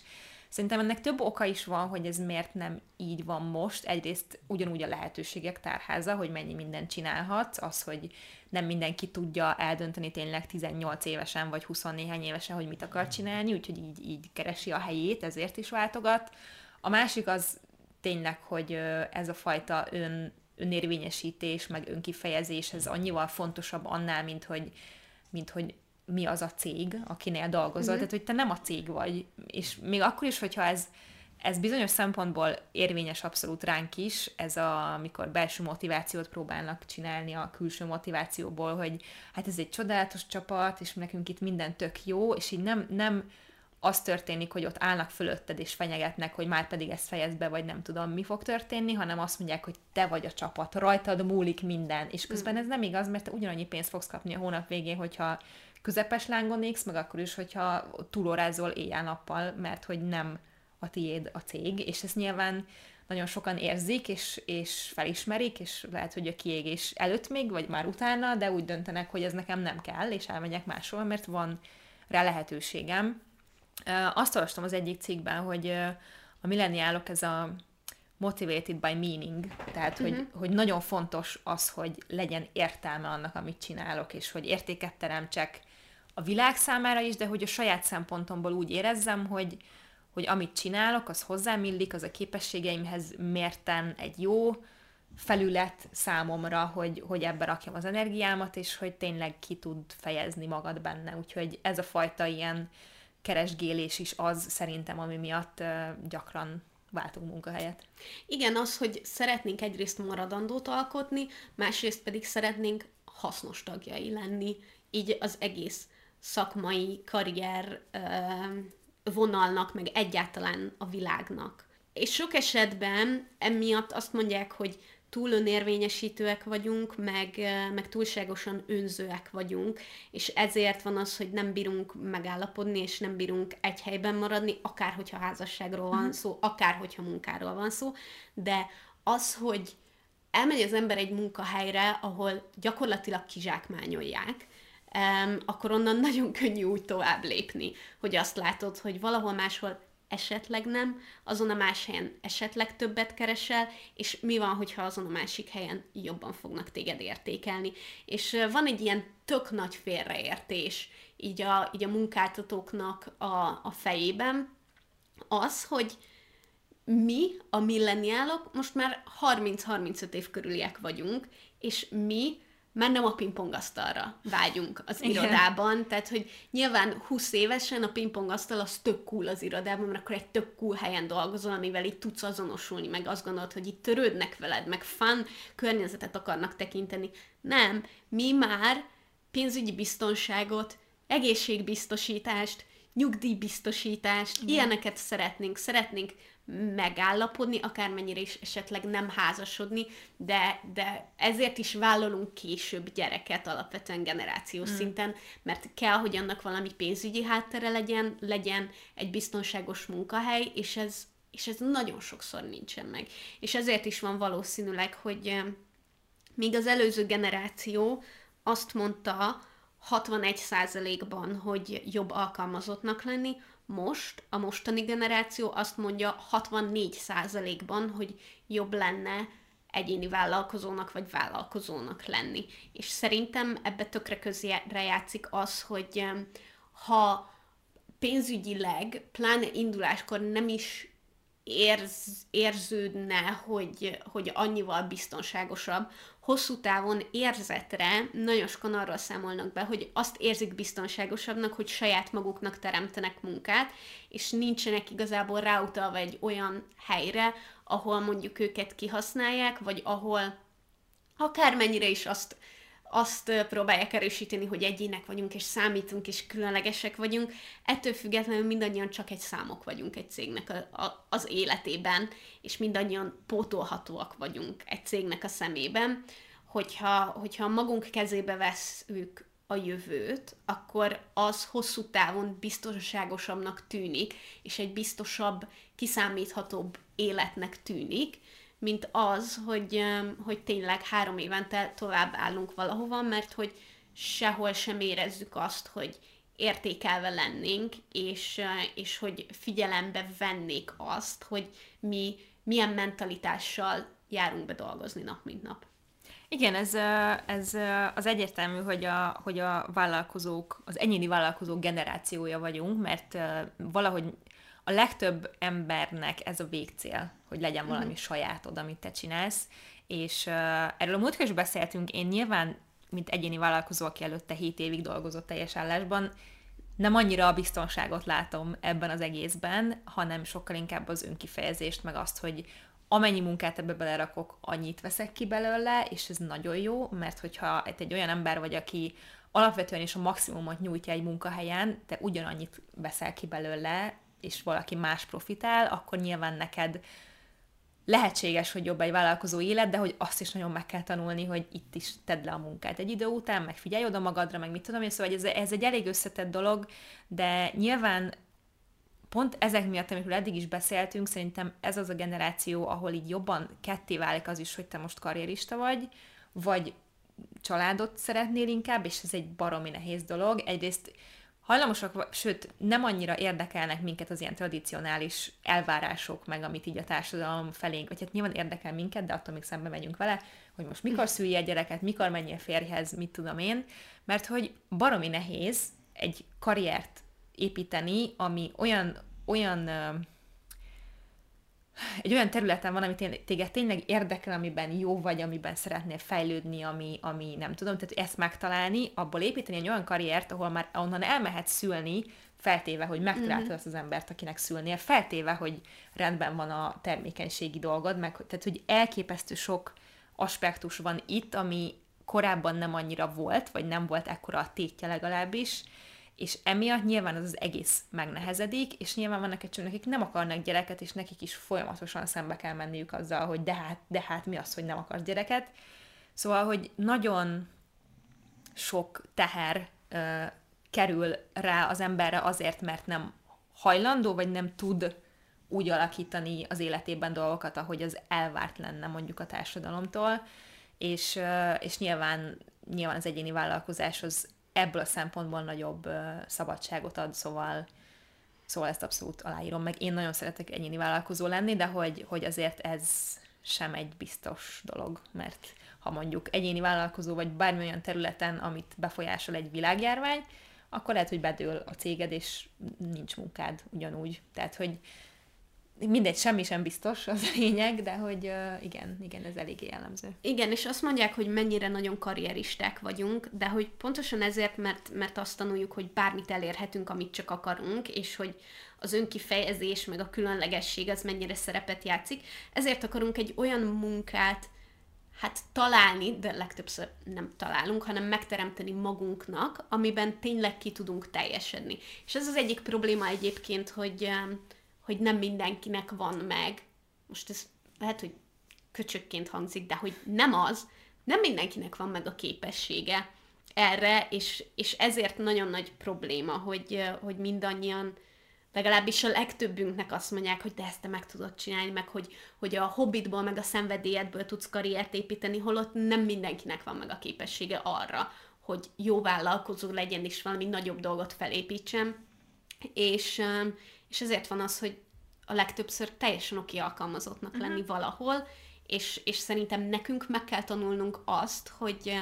S1: Szerintem ennek több oka is van, hogy ez miért nem így van most. Egyrészt ugyanúgy a lehetőségek tárháza, hogy mennyi mindent csinálhatsz, az, hogy nem mindenki tudja eldönteni tényleg 18 évesen vagy 20 néhány évesen, hogy mit akar csinálni, úgyhogy így, így keresi a helyét, ezért is váltogat. A másik az tényleg, hogy ez a fajta ön, önérvényesítés, meg önkifejezés, ez annyival fontosabb annál, mint hogy, mint hogy mi az a cég, akinél dolgozol, uh-huh. tehát hogy te nem a cég vagy, és még akkor is, hogyha ez, ez bizonyos szempontból érvényes abszolút ránk is, ez a, amikor belső motivációt próbálnak csinálni a külső motivációból, hogy hát ez egy csodálatos csapat, és nekünk itt minden tök jó, és így nem, nem az történik, hogy ott állnak fölötted és fenyegetnek, hogy már pedig ezt fejezd be, vagy nem tudom, mi fog történni, hanem azt mondják, hogy te vagy a csapat, rajtad múlik minden, és közben mm. ez nem igaz, mert te ugyanannyi pénzt fogsz kapni a hónap végén, hogyha közepes lángon égsz, meg akkor is, hogyha túlórázol éjjel-nappal, mert hogy nem a tiéd a cég, és ezt nyilván nagyon sokan érzik, és, és felismerik, és lehet, hogy a kiégés előtt még, vagy már utána, de úgy döntenek, hogy ez nekem nem kell, és elmegyek máshol, mert van rá lehetőségem. Azt olvastam az egyik cikkben, hogy a milleniálok ez a motivated by meaning, tehát hogy, uh-huh. hogy nagyon fontos az, hogy legyen értelme annak, amit csinálok, és hogy értéket teremtsek a világ számára is, de hogy a saját szempontomból úgy érezzem, hogy, hogy amit csinálok, az hozzám illik, az a képességeimhez mérten egy jó felület számomra, hogy, hogy ebbe rakjam az energiámat, és hogy tényleg ki tud fejezni magad benne. Úgyhogy ez a fajta ilyen keresgélés is az szerintem, ami miatt gyakran váltunk munkahelyet.
S2: Igen, az, hogy szeretnénk egyrészt maradandót alkotni, másrészt pedig szeretnénk hasznos tagjai lenni, így az egész szakmai karrier vonalnak, meg egyáltalán a világnak. És sok esetben emiatt azt mondják, hogy túl önérvényesítőek vagyunk, meg, meg túlságosan önzőek vagyunk, és ezért van az, hogy nem bírunk megállapodni, és nem bírunk egy helyben maradni, akár hogyha házasságról van mhm. szó, akár hogyha munkáról van szó, de az, hogy elmegy az ember egy munkahelyre, ahol gyakorlatilag kizsákmányolják, akkor onnan [laughs] nagyon könnyű úgy tovább lépni, hogy azt látod, hogy valahol máshol esetleg nem, azon a más helyen esetleg többet keresel, és mi van, hogyha azon a másik helyen jobban fognak téged értékelni. És van egy ilyen tök nagy félreértés így a, így a munkáltatóknak a, a fejében, az, hogy mi, a milleniálok, most már 30-35 év körüliek vagyunk, és mi már nem a pingpongasztalra vágyunk az Igen. irodában, tehát hogy nyilván 20 évesen a pingpongasztal az tök cool az irodában, mert akkor egy tök cool helyen dolgozol, amivel itt tudsz azonosulni, meg azt gondolod, hogy itt törődnek veled, meg fun környezetet akarnak tekinteni. Nem, mi már pénzügyi biztonságot, egészségbiztosítást, nyugdíjbiztosítást, Igen. ilyeneket szeretnénk. Szeretnénk megállapodni, akármennyire is esetleg nem házasodni, de, de ezért is vállalunk később gyereket alapvetően generációs mm. szinten, mert kell, hogy annak valami pénzügyi háttere legyen, legyen egy biztonságos munkahely, és ez, és ez nagyon sokszor nincsen meg. És ezért is van valószínűleg, hogy míg az előző generáció azt mondta 61%-ban, hogy jobb alkalmazottnak lenni, most a mostani generáció azt mondja 64%-ban, hogy jobb lenne egyéni vállalkozónak vagy vállalkozónak lenni. És szerintem ebbe tökre közre játszik az, hogy ha pénzügyileg, pláne induláskor nem is érz, érződne, hogy, hogy annyival biztonságosabb, hosszú távon érzetre nagyon sokan arról számolnak be, hogy azt érzik biztonságosabbnak, hogy saját maguknak teremtenek munkát, és nincsenek igazából ráutalva egy olyan helyre, ahol mondjuk őket kihasználják, vagy ahol akármennyire is azt azt próbálják erősíteni, hogy egyének vagyunk, és számítunk, és különlegesek vagyunk. Ettől függetlenül mindannyian csak egy számok vagyunk egy cégnek a, a, az életében, és mindannyian pótolhatóak vagyunk egy cégnek a szemében. Hogyha, hogyha magunk kezébe veszük a jövőt, akkor az hosszú távon biztonságosabbnak tűnik, és egy biztosabb, kiszámíthatóbb életnek tűnik, mint az, hogy, hogy tényleg három évente tovább állunk valahova, mert hogy sehol sem érezzük azt, hogy értékelve lennénk, és, és hogy figyelembe vennék azt, hogy mi milyen mentalitással járunk be dolgozni nap mint nap.
S1: Igen, ez, ez az egyértelmű, hogy a, hogy a vállalkozók, az egyéni vállalkozók generációja vagyunk, mert valahogy a legtöbb embernek ez a végcél, hogy legyen mhm. valami mm. sajátod, amit te csinálsz, és uh, erről a múltkor is beszéltünk, én nyilván, mint egyéni vállalkozó, aki előtte 7 évig dolgozott teljes állásban, nem annyira a biztonságot látom ebben az egészben, hanem sokkal inkább az önkifejezést, meg azt, hogy amennyi munkát ebbe belerakok, annyit veszek ki belőle, és ez nagyon jó, mert hogyha egy olyan ember vagy, aki alapvetően is a maximumot nyújtja egy munkahelyen, te ugyanannyit veszel ki belőle, és valaki más profitál, akkor nyilván neked lehetséges, hogy jobb egy vállalkozó élet, de hogy azt is nagyon meg kell tanulni, hogy itt is tedd le a munkát egy idő után, meg figyelj oda magadra, meg mit tudom én, szóval ez, ez egy elég összetett dolog, de nyilván pont ezek miatt, amikről eddig is beszéltünk, szerintem ez az a generáció, ahol így jobban ketté válik az is, hogy te most karrierista vagy, vagy családot szeretnél inkább, és ez egy baromi nehéz dolog. Egyrészt hajlamosak, sőt, nem annyira érdekelnek minket az ilyen tradicionális elvárások, meg amit így a társadalom felénk, vagy hát nyilván érdekel minket, de attól még szembe megyünk vele, hogy most mikor szülj egy gyereket, mikor menjél férjhez, mit tudom én, mert hogy baromi nehéz egy karriert építeni, ami olyan, olyan egy olyan területen van, amit téged tényleg érdekel, amiben jó vagy, amiben szeretnél fejlődni, ami, ami nem tudom, tehát ezt megtalálni, abból építeni egy olyan karriert, ahol már onnan elmehet szülni, feltéve, hogy megtaláltad mm-hmm. azt az embert, akinek szülnél, feltéve, hogy rendben van a termékenységi dolgod, meg, tehát hogy elképesztő sok aspektus van itt, ami korábban nem annyira volt, vagy nem volt ekkora a tétje legalábbis, és emiatt nyilván az az egész megnehezedik, és nyilván vannak egy csomó, akik nem akarnak gyereket, és nekik is folyamatosan szembe kell menniük azzal, hogy de hát, de hát mi az, hogy nem akarsz gyereket. Szóval, hogy nagyon sok teher ö, kerül rá az emberre azért, mert nem hajlandó, vagy nem tud úgy alakítani az életében dolgokat, ahogy az elvárt lenne mondjuk a társadalomtól, és, és nyilván, nyilván az egyéni vállalkozás az ebből a szempontból nagyobb szabadságot ad, szóval Szóval ezt abszolút aláírom, meg én nagyon szeretek egyéni vállalkozó lenni, de hogy, hogy azért ez sem egy biztos dolog, mert ha mondjuk egyéni vállalkozó vagy bármilyen területen, amit befolyásol egy világjárvány, akkor lehet, hogy bedől a céged, és nincs munkád ugyanúgy. Tehát, hogy mindegy, semmi sem biztos, az a lényeg, de hogy uh, igen, igen, ez eléggé jellemző.
S2: Igen, és azt mondják, hogy mennyire nagyon karrieristák vagyunk, de hogy pontosan ezért, mert, mert azt tanuljuk, hogy bármit elérhetünk, amit csak akarunk, és hogy az önkifejezés, meg a különlegesség az mennyire szerepet játszik, ezért akarunk egy olyan munkát, hát találni, de legtöbbször nem találunk, hanem megteremteni magunknak, amiben tényleg ki tudunk teljesedni. És ez az egyik probléma egyébként, hogy hogy nem mindenkinek van meg. Most ez lehet, hogy köcsökként hangzik, de hogy nem az, nem mindenkinek van meg a képessége erre, és, és ezért nagyon nagy probléma, hogy, hogy mindannyian, legalábbis a legtöbbünknek azt mondják, hogy de ezt te meg tudod csinálni, meg hogy, hogy a hobbitból, meg a szenvedélyedből tudsz karriert építeni, holott nem mindenkinek van meg a képessége arra, hogy jó vállalkozó legyen, és valami nagyobb dolgot felépítsen. És, és ezért van az, hogy a legtöbbször teljesen oké alkalmazottnak uh-huh. lenni valahol, és, és szerintem nekünk meg kell tanulnunk azt, hogy,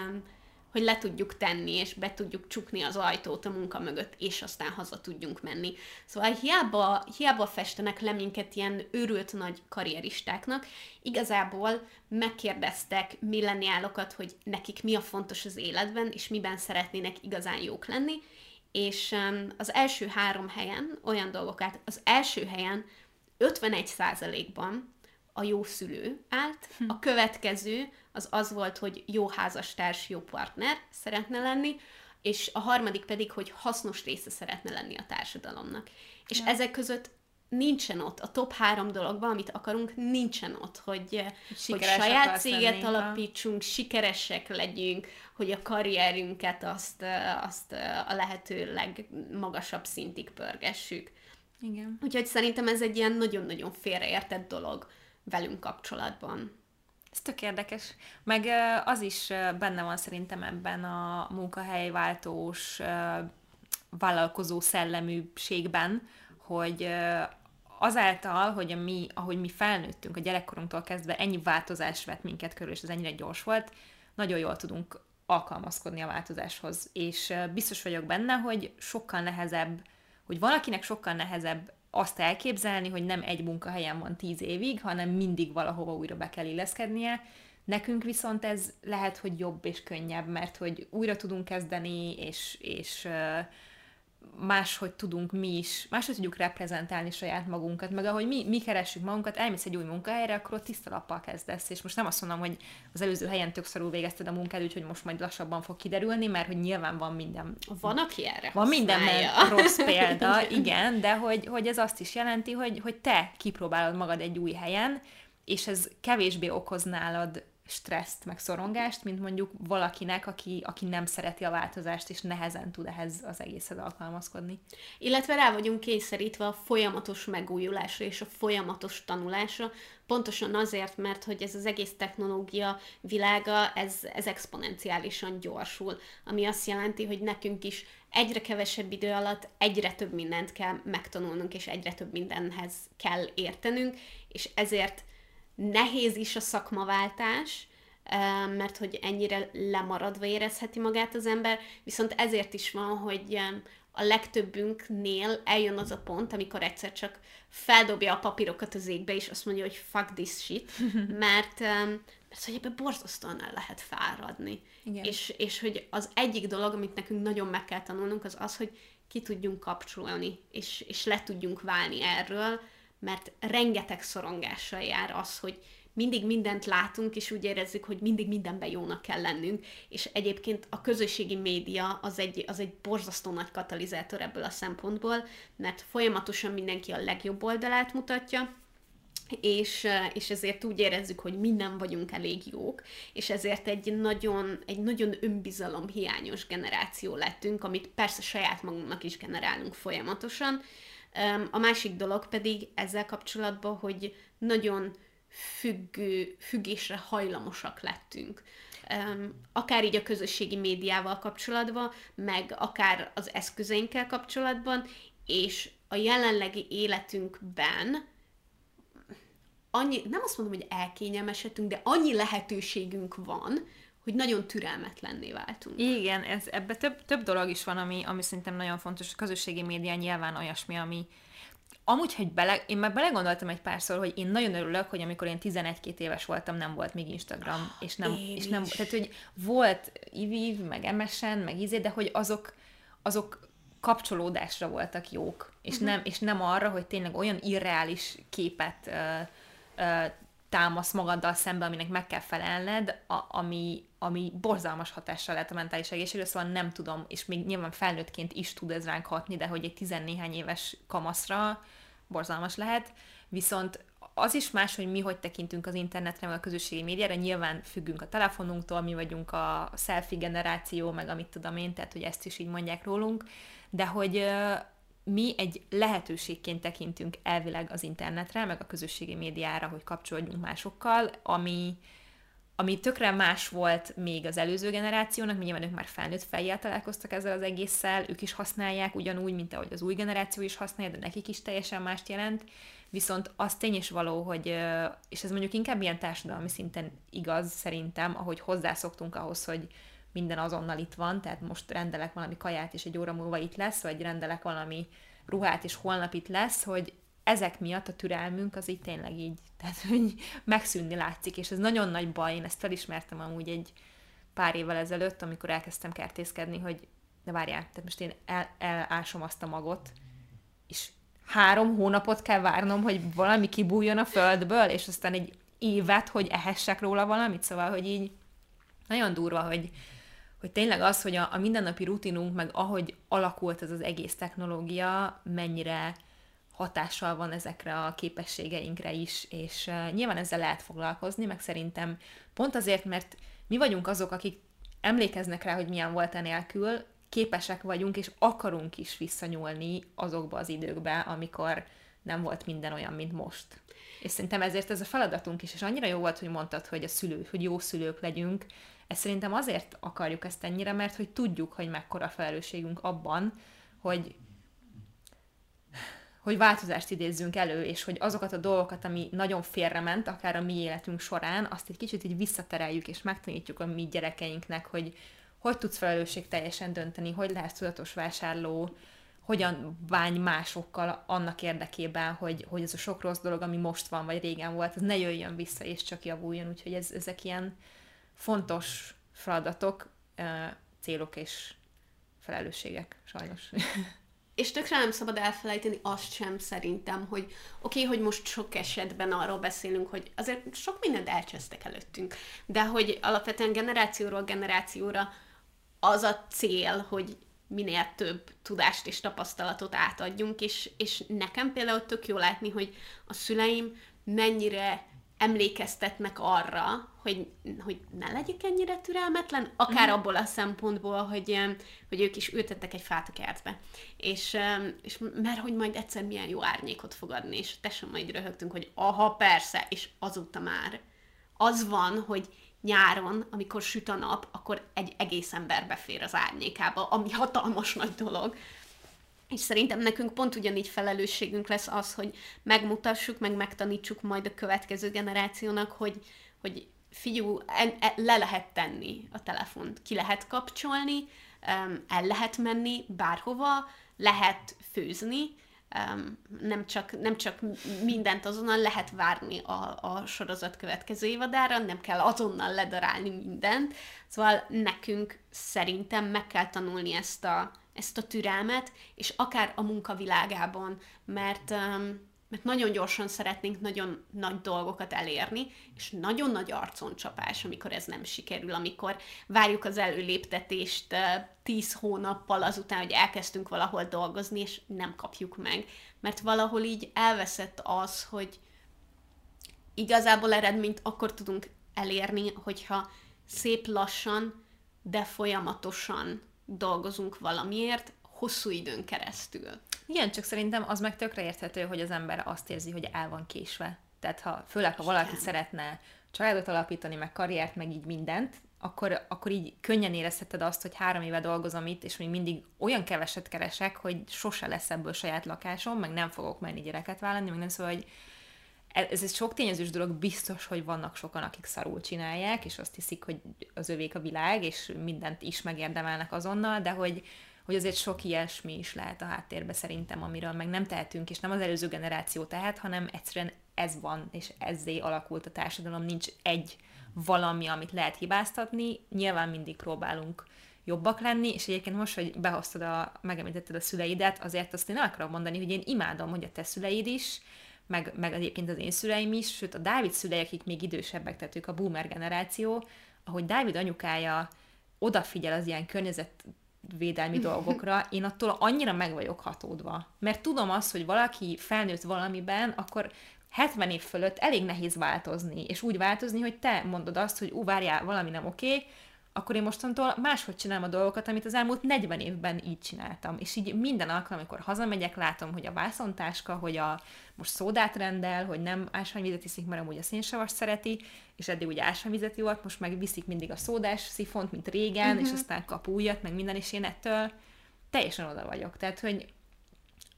S2: hogy le tudjuk tenni, és be tudjuk csukni az ajtót a munka mögött, és aztán haza tudjunk menni. Szóval hiába, hiába festenek le minket ilyen őrült nagy karrieristáknak, igazából megkérdeztek milleniálokat, hogy nekik mi a fontos az életben, és miben szeretnének igazán jók lenni, és az első három helyen olyan dolgokat, az első helyen 51%-ban a jó szülő állt, a következő az az volt, hogy jó házastárs, jó partner szeretne lenni, és a harmadik pedig, hogy hasznos része szeretne lenni a társadalomnak. És ja. ezek között nincsen ott, a top három dologban, amit akarunk, nincsen ott, hogy, hogy saját céget lenni, alapítsunk, ha? sikeresek legyünk, hogy a karrierünket azt, azt a lehető legmagasabb szintig pörgessük.
S1: Igen.
S2: Úgyhogy szerintem ez egy ilyen nagyon-nagyon félreértett dolog velünk kapcsolatban.
S1: Ez tök érdekes. Meg az is benne van szerintem ebben a munkahelyváltós vállalkozó szelleműségben, hogy azáltal, hogy a mi, ahogy mi felnőttünk a gyerekkorunktól kezdve, ennyi változás vett minket körül, és ez ennyire gyors volt, nagyon jól tudunk alkalmazkodni a változáshoz. És biztos vagyok benne, hogy sokkal nehezebb, hogy valakinek sokkal nehezebb azt elképzelni, hogy nem egy munkahelyen van tíz évig, hanem mindig valahova újra be kell illeszkednie. Nekünk viszont ez lehet, hogy jobb és könnyebb, mert hogy újra tudunk kezdeni, és, és máshogy tudunk mi is, máshogy tudjuk reprezentálni saját magunkat, meg ahogy mi, mi keressük magunkat, elmész egy új munkahelyre, akkor ott tiszta lappal kezdesz, és most nem azt mondom, hogy az előző helyen tök szarul végezted a munkád, úgyhogy most majd lassabban fog kiderülni, mert hogy nyilván van minden...
S2: Van, aki erre
S1: Van minden rossz példa, [laughs] igen, de hogy, hogy ez azt is jelenti, hogy, hogy te kipróbálod magad egy új helyen, és ez kevésbé okoz nálad stresszt, meg szorongást, mint mondjuk valakinek, aki, aki nem szereti a változást, és nehezen tud ehhez az egészhez alkalmazkodni.
S2: Illetve rá vagyunk kényszerítve a folyamatos megújulásra és a folyamatos tanulásra, pontosan azért, mert hogy ez az egész technológia világa, ez, ez exponenciálisan gyorsul, ami azt jelenti, hogy nekünk is egyre kevesebb idő alatt egyre több mindent kell megtanulnunk, és egyre több mindenhez kell értenünk, és ezért nehéz is a szakmaváltás, mert hogy ennyire lemaradva érezheti magát az ember, viszont ezért is van, hogy a legtöbbünknél eljön az a pont, amikor egyszer csak feldobja a papírokat az égbe, és azt mondja, hogy fuck this shit, [laughs] mert, mert hogy ebbe borzasztóan el lehet fáradni. Igen. És, és hogy az egyik dolog, amit nekünk nagyon meg kell tanulnunk, az az, hogy ki tudjunk kapcsolni, és, és le tudjunk válni erről, mert rengeteg szorongással jár az, hogy mindig mindent látunk, és úgy érezzük, hogy mindig mindenben jónak kell lennünk, és egyébként a közösségi média az egy, az egy borzasztó nagy katalizátor ebből a szempontból, mert folyamatosan mindenki a legjobb oldalát mutatja, és, és ezért úgy érezzük, hogy minden vagyunk elég jók, és ezért egy nagyon, egy nagyon önbizalom hiányos generáció lettünk, amit persze saját magunknak is generálunk folyamatosan, a másik dolog pedig ezzel kapcsolatban, hogy nagyon függő, függésre hajlamosak lettünk. Akár így a közösségi médiával kapcsolatban, meg akár az eszközeinkkel kapcsolatban, és a jelenlegi életünkben annyi, nem azt mondom, hogy elkényelmesedtünk, de annyi lehetőségünk van, hogy nagyon türelmetlenné váltunk.
S1: Igen, ez, ebbe több, több dolog is van, ami, ami szerintem nagyon fontos. A közösségi média nyilván olyasmi, ami, Amúgy, hogy bele, én meg belegondoltam egy párszor, hogy én nagyon örülök, hogy amikor én 11-2 éves voltam, nem volt még Instagram, oh, és nem, és nem tehát, hogy volt IVIV, meg MSN, meg izé, de hogy azok, azok kapcsolódásra voltak jók, és, uh-huh. nem, és nem arra, hogy tényleg olyan irreális képet uh, uh, támasz magaddal szembe, aminek meg kell felelned, a, ami, ami borzalmas hatással lehet a mentális egészségre, szóval nem tudom, és még nyilván felnőttként is tud ez ránk hatni, de hogy egy tizennéhány éves kamaszra borzalmas lehet, viszont az is más, hogy mi hogy tekintünk az internetre, meg a közösségi médiára, nyilván függünk a telefonunktól, mi vagyunk a selfie generáció, meg amit tudom én, tehát hogy ezt is így mondják rólunk, de hogy mi egy lehetőségként tekintünk elvileg az internetre, meg a közösségi médiára, hogy kapcsolódjunk másokkal, ami, ami tökre más volt még az előző generációnak, nyilván ők már felnőtt fejjel találkoztak ezzel az egésszel, ők is használják ugyanúgy, mint ahogy az új generáció is használja, de nekik is teljesen mást jelent. Viszont az tény is való, hogy, és ez mondjuk inkább ilyen társadalmi szinten igaz szerintem, ahogy hozzászoktunk ahhoz, hogy minden azonnal itt van, tehát most rendelek valami kaját, és egy óra múlva itt lesz, vagy rendelek valami ruhát, és holnap itt lesz, hogy ezek miatt a türelmünk az így tényleg így, [laughs] tehát hogy megszűnni látszik, és ez nagyon nagy baj, én ezt felismertem amúgy egy pár évvel ezelőtt, amikor elkezdtem kertészkedni, hogy de várjál, tehát most én el, elásom azt a magot, és három hónapot kell várnom, hogy valami kibújjon a földből, és aztán egy évet, hogy ehessek róla valamit, szóval, hogy így nagyon durva, hogy, hogy tényleg az, hogy a, a mindennapi rutinunk, meg ahogy alakult ez az egész technológia, mennyire hatással van ezekre a képességeinkre is, és nyilván ezzel lehet foglalkozni, meg szerintem pont azért, mert mi vagyunk azok, akik emlékeznek rá, hogy milyen volt enélkül, képesek vagyunk, és akarunk is visszanyúlni azokba az időkbe, amikor nem volt minden olyan, mint most. És szerintem ezért ez a feladatunk is, és annyira jó volt, hogy mondtad, hogy a szülő, hogy jó szülők legyünk. Ezt szerintem azért akarjuk ezt ennyire, mert hogy tudjuk, hogy mekkora felelősségünk abban, hogy hogy változást idézzünk elő, és hogy azokat a dolgokat, ami nagyon félrement, akár a mi életünk során, azt egy kicsit így visszatereljük, és megtanítjuk a mi gyerekeinknek, hogy hogy tudsz felelősség teljesen dönteni, hogy lehet tudatos vásárló, hogyan bánj másokkal annak érdekében, hogy, hogy ez a sok rossz dolog, ami most van, vagy régen volt, ez ne jöjjön vissza, és csak javuljon. Úgyhogy ez, ezek ilyen fontos feladatok, célok és felelősségek, sajnos. [laughs]
S2: És tökre nem szabad elfelejteni azt sem szerintem, hogy oké, okay, hogy most sok esetben arról beszélünk, hogy azért sok mindent elcsesztek előttünk, de hogy alapvetően generációról generációra az a cél, hogy minél több tudást és tapasztalatot átadjunk, és, és nekem például tök jó látni, hogy a szüleim mennyire emlékeztetnek arra, hogy, hogy ne legyek ennyire türelmetlen, akár mm. abból a szempontból, hogy, hogy ők is ültettek egy fát a kertbe. És, és mert hogy majd egyszer milyen jó árnyékot fog adni, és tessen majd röhögtünk, hogy aha, persze, és azóta már az van, hogy nyáron, amikor süt a nap, akkor egy egész ember befér az árnyékába, ami hatalmas nagy dolog. És szerintem nekünk pont ugyanígy felelősségünk lesz az, hogy megmutassuk, meg megtanítsuk majd a következő generációnak, hogy, hogy figyú, le lehet tenni a telefont, ki lehet kapcsolni, el lehet menni bárhova, lehet főzni, nem csak, nem csak mindent azonnal lehet várni a, a sorozat következő évadára, nem kell azonnal ledarálni mindent. Szóval nekünk szerintem meg kell tanulni ezt a, ezt a türelmet, és akár a munkavilágában, mert um, mert nagyon gyorsan szeretnénk nagyon nagy dolgokat elérni, és nagyon nagy arconcsapás, amikor ez nem sikerül, amikor várjuk az előléptetést tíz hónappal azután, hogy elkezdtünk valahol dolgozni, és nem kapjuk meg. Mert valahol így elveszett az, hogy igazából eredményt akkor tudunk elérni, hogyha szép lassan, de folyamatosan dolgozunk valamiért, hosszú időn keresztül.
S1: Igen, csak szerintem az meg tökre érthető, hogy az ember azt érzi, hogy el van késve. Tehát ha, főleg, ha valaki Igen. szeretne családot alapítani, meg karriert, meg így mindent, akkor, akkor így könnyen érezheted azt, hogy három éve dolgozom itt, és még mindig olyan keveset keresek, hogy sose lesz ebből saját lakásom, meg nem fogok menni gyereket vállalni, meg nem szóval, hogy ez egy sok tényezős dolog, biztos, hogy vannak sokan, akik szarul csinálják, és azt hiszik, hogy az övék a világ, és mindent is megérdemelnek azonnal, de hogy, hogy azért sok ilyesmi is lehet a háttérbe szerintem, amiről meg nem tehetünk, és nem az előző generáció tehet, hanem egyszerűen ez van, és ezzé alakult a társadalom, nincs egy valami, amit lehet hibáztatni, nyilván mindig próbálunk jobbak lenni, és egyébként most, hogy behoztad a, megemlítetted a szüleidet, azért azt én el akarom mondani, hogy én imádom, hogy a te szüleid is, meg, meg egyébként az én szüleim is, sőt a Dávid szülei, akik még idősebbek, tehát ők a boomer generáció, ahogy Dávid anyukája odafigyel az ilyen környezet védelmi [laughs] dolgokra, én attól annyira meg vagyok hatódva. Mert tudom azt, hogy valaki felnőtt valamiben, akkor 70 év fölött elég nehéz változni, és úgy változni, hogy te mondod azt, hogy ú, várjál, valami nem oké, okay, akkor én mostantól máshogy csinálom a dolgokat, amit az elmúlt 40 évben így csináltam. És így minden alkalom, amikor hazamegyek, látom, hogy a vászontáska, hogy a most szódát rendel, hogy nem ásványvizet iszik, mert amúgy a szénsavas szereti, és eddig ugye ásványvizet volt, most meg viszik mindig a szódás szifont, mint régen, uh-huh. és mhm. aztán kap újat, meg minden, és én ettől teljesen oda vagyok. Tehát, hogy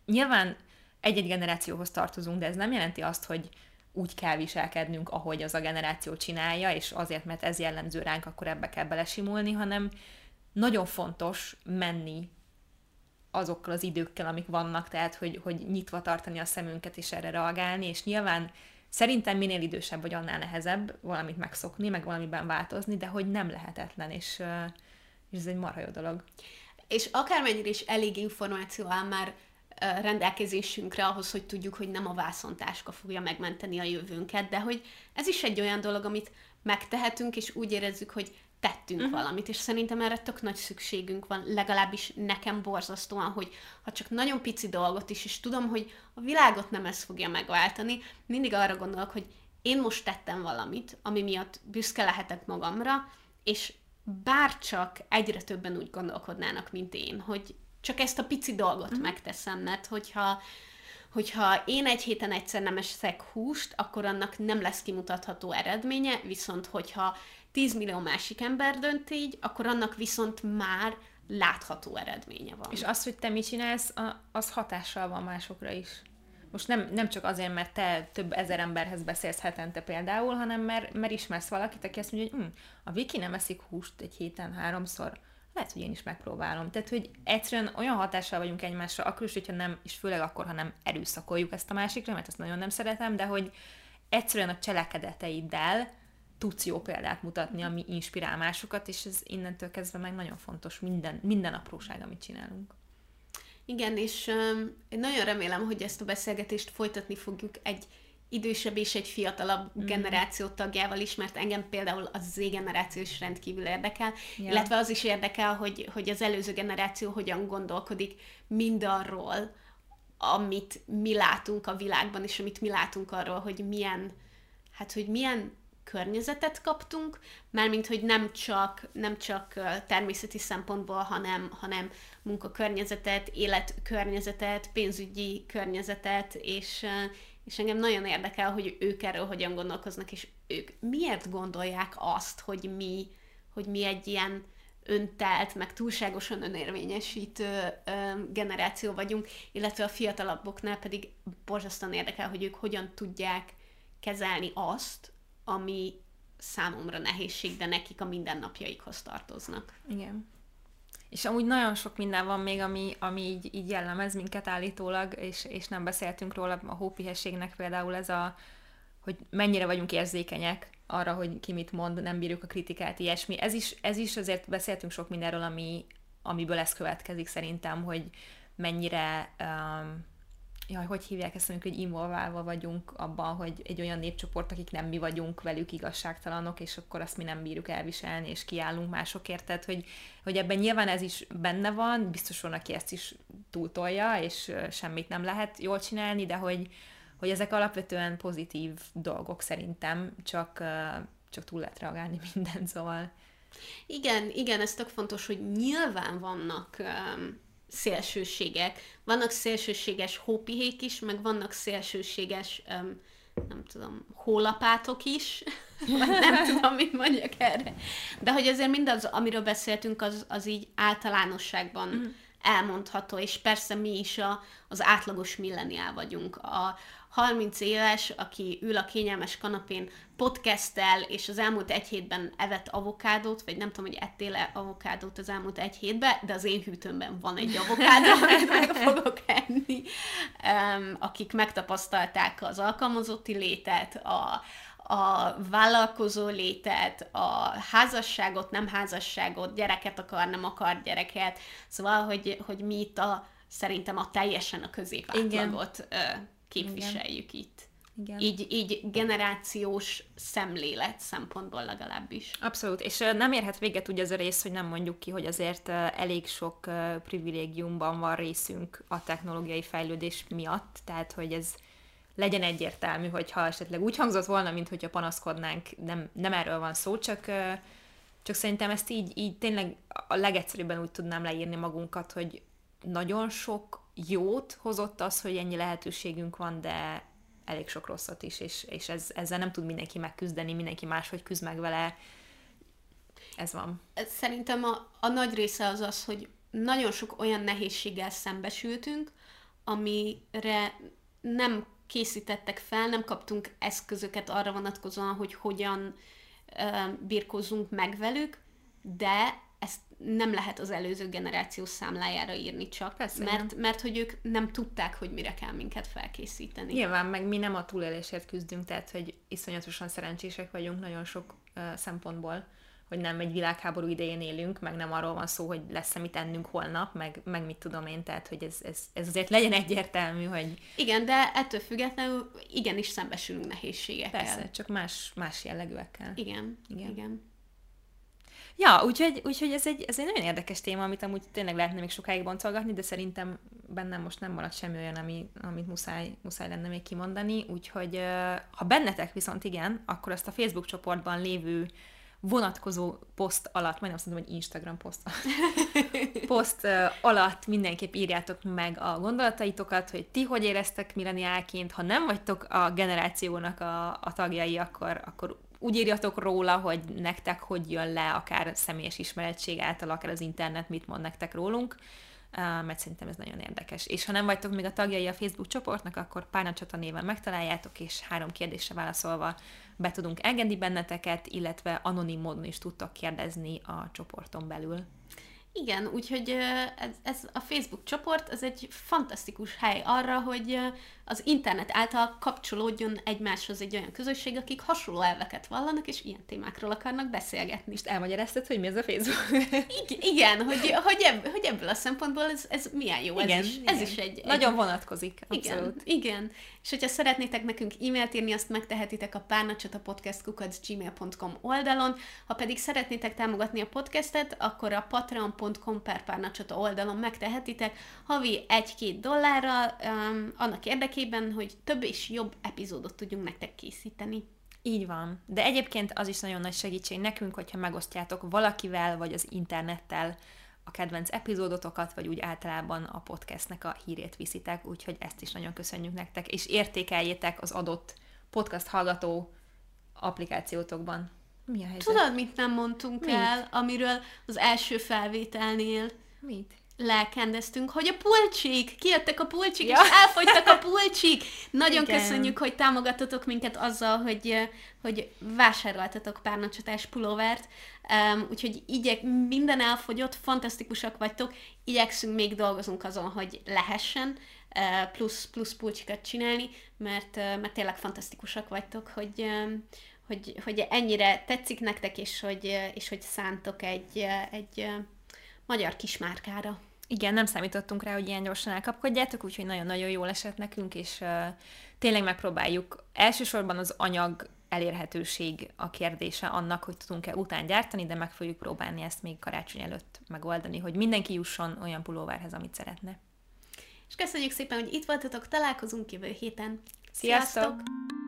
S1: nyilván egy-egy generációhoz tartozunk, de ez nem jelenti azt, hogy úgy kell viselkednünk, ahogy az a generáció csinálja, és azért, mert ez jellemző ránk, akkor ebbe kell belesimulni, hanem nagyon fontos menni azokkal az időkkel, amik vannak, tehát hogy, hogy nyitva tartani a szemünket és erre reagálni, és nyilván szerintem minél idősebb vagy, annál nehezebb valamit megszokni, meg valamiben változni, de hogy nem lehetetlen, és, és ez egy marha jó dolog.
S2: És akármennyire is elég információ áll már rendelkezésünkre ahhoz, hogy tudjuk, hogy nem a vászontáska fogja megmenteni a jövőnket, de hogy ez is egy olyan dolog, amit megtehetünk, és úgy érezzük, hogy tettünk uh-huh. valamit, és szerintem erre tök nagy szükségünk van, legalábbis nekem borzasztóan, hogy ha csak nagyon pici dolgot is, és tudom, hogy a világot nem ez fogja megváltani, mindig arra gondolok, hogy én most tettem valamit, ami miatt büszke lehetek magamra, és bárcsak egyre többen úgy gondolkodnának, mint én, hogy csak ezt a pici dolgot uh-huh. megteszem, mert hogyha hogyha én egy héten egyszer nem eszek húst, akkor annak nem lesz kimutatható eredménye, viszont hogyha 10 millió másik ember dönt így, akkor annak viszont már látható eredménye van.
S1: És az, hogy te mit csinálsz, az hatással van másokra is. Most nem, nem csak azért, mert te több ezer emberhez beszélsz hetente például, hanem mert, mert ismersz valakit, aki azt mondja, hogy hm, a Viki nem eszik húst egy héten háromszor, lehet, hogy én is megpróbálom. Tehát, hogy egyszerűen olyan hatással vagyunk egymásra, akkor is, hogyha nem, és főleg akkor, ha nem erőszakoljuk ezt a másikra, mert ezt nagyon nem szeretem, de hogy egyszerűen a cselekedeteiddel tudsz jó példát mutatni, ami inspirál másokat, és ez innentől kezdve meg nagyon fontos minden, minden apróság, amit csinálunk.
S2: Igen, és um, én nagyon remélem, hogy ezt a beszélgetést folytatni fogjuk egy idősebb és egy fiatalabb mm. generáció tagjával is, mert engem például az Z generáció is rendkívül érdekel, ja. illetve az is érdekel, hogy, hogy az előző generáció hogyan gondolkodik mindarról, amit mi látunk a világban, és amit mi látunk arról, hogy milyen, hát hogy milyen környezetet kaptunk, mármint, hogy nem csak, nem csak természeti szempontból, hanem, hanem munkakörnyezetet, életkörnyezetet, pénzügyi környezetet, és, és engem nagyon érdekel, hogy ők erről hogyan gondolkoznak, és ők miért gondolják azt, hogy mi, hogy mi egy ilyen öntelt, meg túlságosan önérvényesítő generáció vagyunk, illetve a fiatalabboknál pedig borzasztóan érdekel, hogy ők hogyan tudják kezelni azt, ami számomra nehézség, de nekik a mindennapjaikhoz tartoznak.
S1: Igen. És amúgy nagyon sok minden van még, ami, ami így, így jellemez minket állítólag, és, és nem beszéltünk róla, a hópihességnek például ez a, hogy mennyire vagyunk érzékenyek arra, hogy ki mit mond, nem bírjuk a kritikát, ilyesmi. Ez is, ez is azért beszéltünk sok mindenről, ami, amiből ez következik szerintem, hogy mennyire um, jaj, hogy hívják ezt, amikor, hogy involválva vagyunk abban, hogy egy olyan népcsoport, akik nem mi vagyunk velük igazságtalanok, és akkor azt mi nem bírjuk elviselni, és kiállunk másokért. Tehát, hogy, hogy ebben nyilván ez is benne van, biztos van, aki ezt is túltolja, és semmit nem lehet jól csinálni, de hogy, hogy ezek alapvetően pozitív dolgok szerintem, csak, csak túl lehet reagálni [laughs] minden, szóval...
S2: Igen, igen, ez tök fontos, hogy nyilván vannak um, szélsőségek. Vannak szélsőséges hópihék is, meg vannak szélsőséges, um, nem tudom, hólapátok is, [laughs] vagy nem [laughs] tudom, mit mondjak erre. De hogy azért mindaz, amiről beszéltünk, az, az így általánosságban mm. elmondható, és persze mi is a, az átlagos milleniál vagyunk. A, 30 éves, aki ül a kényelmes kanapén, podcastel, és az elmúlt egy hétben evett avokádót, vagy nem tudom, hogy ettél-e avokádót az elmúlt egy hétben, de az én hűtőmben van egy avokádó, [laughs] amit meg fogok enni. Um, akik megtapasztalták az alkalmazotti létet, a, a vállalkozó létet, a házasságot, nem házasságot, gyereket akar, nem akar gyereket. Szóval, hogy, hogy mi itt a, szerintem a teljesen a középátlagot képviseljük Igen. itt. Igen. Így, így generációs szemlélet szempontból legalábbis.
S1: Abszolút, és nem érhet véget úgy az a rész, hogy nem mondjuk ki, hogy azért elég sok privilégiumban van részünk a technológiai fejlődés miatt, tehát hogy ez legyen egyértelmű, hogyha esetleg úgy hangzott volna, mint hogyha panaszkodnánk, nem, nem erről van szó, csak, csak szerintem ezt így, így tényleg a legegyszerűbben úgy tudnám leírni magunkat, hogy nagyon sok jót hozott az, hogy ennyi lehetőségünk van, de elég sok rosszat is, és, és ez, ezzel nem tud mindenki megküzdeni, mindenki máshogy küzd meg vele. Ez van.
S2: Szerintem a, a nagy része az az, hogy nagyon sok olyan nehézséggel szembesültünk, amire nem készítettek fel, nem kaptunk eszközöket arra vonatkozóan, hogy hogyan birkózzunk meg velük, de ezt nem lehet az előző generáció számlájára írni csak, Persze, mert, mert hogy ők nem tudták, hogy mire kell minket felkészíteni.
S1: Nyilván, meg mi nem a túlélésért küzdünk, tehát hogy iszonyatosan szerencsések vagyunk nagyon sok uh, szempontból, hogy nem egy világháború idején élünk, meg nem arról van szó, hogy lesz-e mit ennünk holnap, meg, meg mit tudom én, tehát hogy ez, ez, ez azért legyen egyértelmű, hogy...
S2: Igen, de ettől függetlenül igenis szembesülünk nehézségekkel.
S1: Persze, csak más, más jellegűekkel.
S2: Igen, igen. igen.
S1: Ja, úgyhogy, úgyhogy ez, egy, ez egy nagyon érdekes téma, amit amúgy tényleg lehetne még sokáig boncolgatni, de szerintem bennem most nem maradt semmi olyan, ami, amit muszáj, muszáj lenne még kimondani, úgyhogy ha bennetek viszont igen, akkor azt a Facebook csoportban lévő vonatkozó poszt alatt, majdnem azt mondom, hogy Instagram poszt [laughs] poszt alatt mindenképp írjátok meg a gondolataitokat, hogy ti hogy éreztek milleniálként, ha nem vagytok a generációnak a, a tagjai, akkor, akkor úgy írjatok róla, hogy nektek hogy jön le, akár személyes ismeretség által, akár az internet mit mond nektek rólunk, mert szerintem ez nagyon érdekes. És ha nem vagytok még a tagjai a Facebook csoportnak, akkor Párnacsata néven megtaláljátok, és három kérdésre válaszolva be tudunk engedni benneteket, illetve anonim módon is tudtok kérdezni a csoporton belül.
S2: Igen, úgyhogy ez, ez a Facebook csoport, ez egy fantasztikus hely arra, hogy az internet által kapcsolódjon egymáshoz egy olyan közösség, akik hasonló elveket vallanak, és ilyen témákról akarnak beszélgetni.
S1: És elmagyaráztad, hogy mi ez a Facebook?
S2: I- igen, hogy, hogy, ebb, hogy ebből a szempontból ez, ez milyen jó. Igen, ez is, igen. Ez is egy, egy...
S1: Nagyon vonatkozik,
S2: abszolút. Igen, igen. És hogyha szeretnétek nekünk e-mailt írni, azt megtehetitek a párnacsata podcast.gmail.com oldalon. Ha pedig szeretnétek támogatni a podcastet, akkor a patreon.com per párnacsata oldalon megtehetitek havi 1-2 dollárral um, annak érdekében, hogy több és jobb epizódot tudjunk nektek készíteni.
S1: Így van. De egyébként az is nagyon nagy segítség nekünk, hogyha megosztjátok valakivel, vagy az internettel a kedvenc epizódotokat, vagy úgy általában a podcastnek a hírét viszitek, úgyhogy ezt is nagyon köszönjük nektek, és értékeljétek az adott podcast hallgató applikációtokban.
S2: Mi a helyzet? Tudod, mit nem mondtunk mit? el, amiről az első felvételnél
S1: Mit?
S2: Lelkendeztünk, hogy a pulcsik, kijöttek a pulcsik, ja. és elfogytak a pulcsik. Nagyon Igen. köszönjük, hogy támogatotok minket azzal, hogy, hogy vásároltatok párnacsatás pulóvert. Um, úgyhogy igyek, minden elfogyott, fantasztikusak vagytok, igyekszünk, még dolgozunk azon, hogy lehessen uh, plusz, plusz pulcsikat csinálni, mert, uh, mert tényleg fantasztikusak vagytok, hogy, um, hogy, hogy ennyire tetszik nektek, és hogy, és hogy szántok egy, egy magyar kismárkára.
S1: Igen, nem számítottunk rá, hogy ilyen gyorsan elkapkodjátok, úgyhogy nagyon-nagyon jól esett nekünk, és uh, tényleg megpróbáljuk. Elsősorban az anyag elérhetőség a kérdése annak, hogy tudunk-e után gyártani, de meg fogjuk próbálni ezt még karácsony előtt megoldani, hogy mindenki jusson olyan pulóverhez, amit szeretne.
S2: És köszönjük szépen, hogy itt voltatok, találkozunk jövő héten.
S1: Sziasztok! Sziasztok!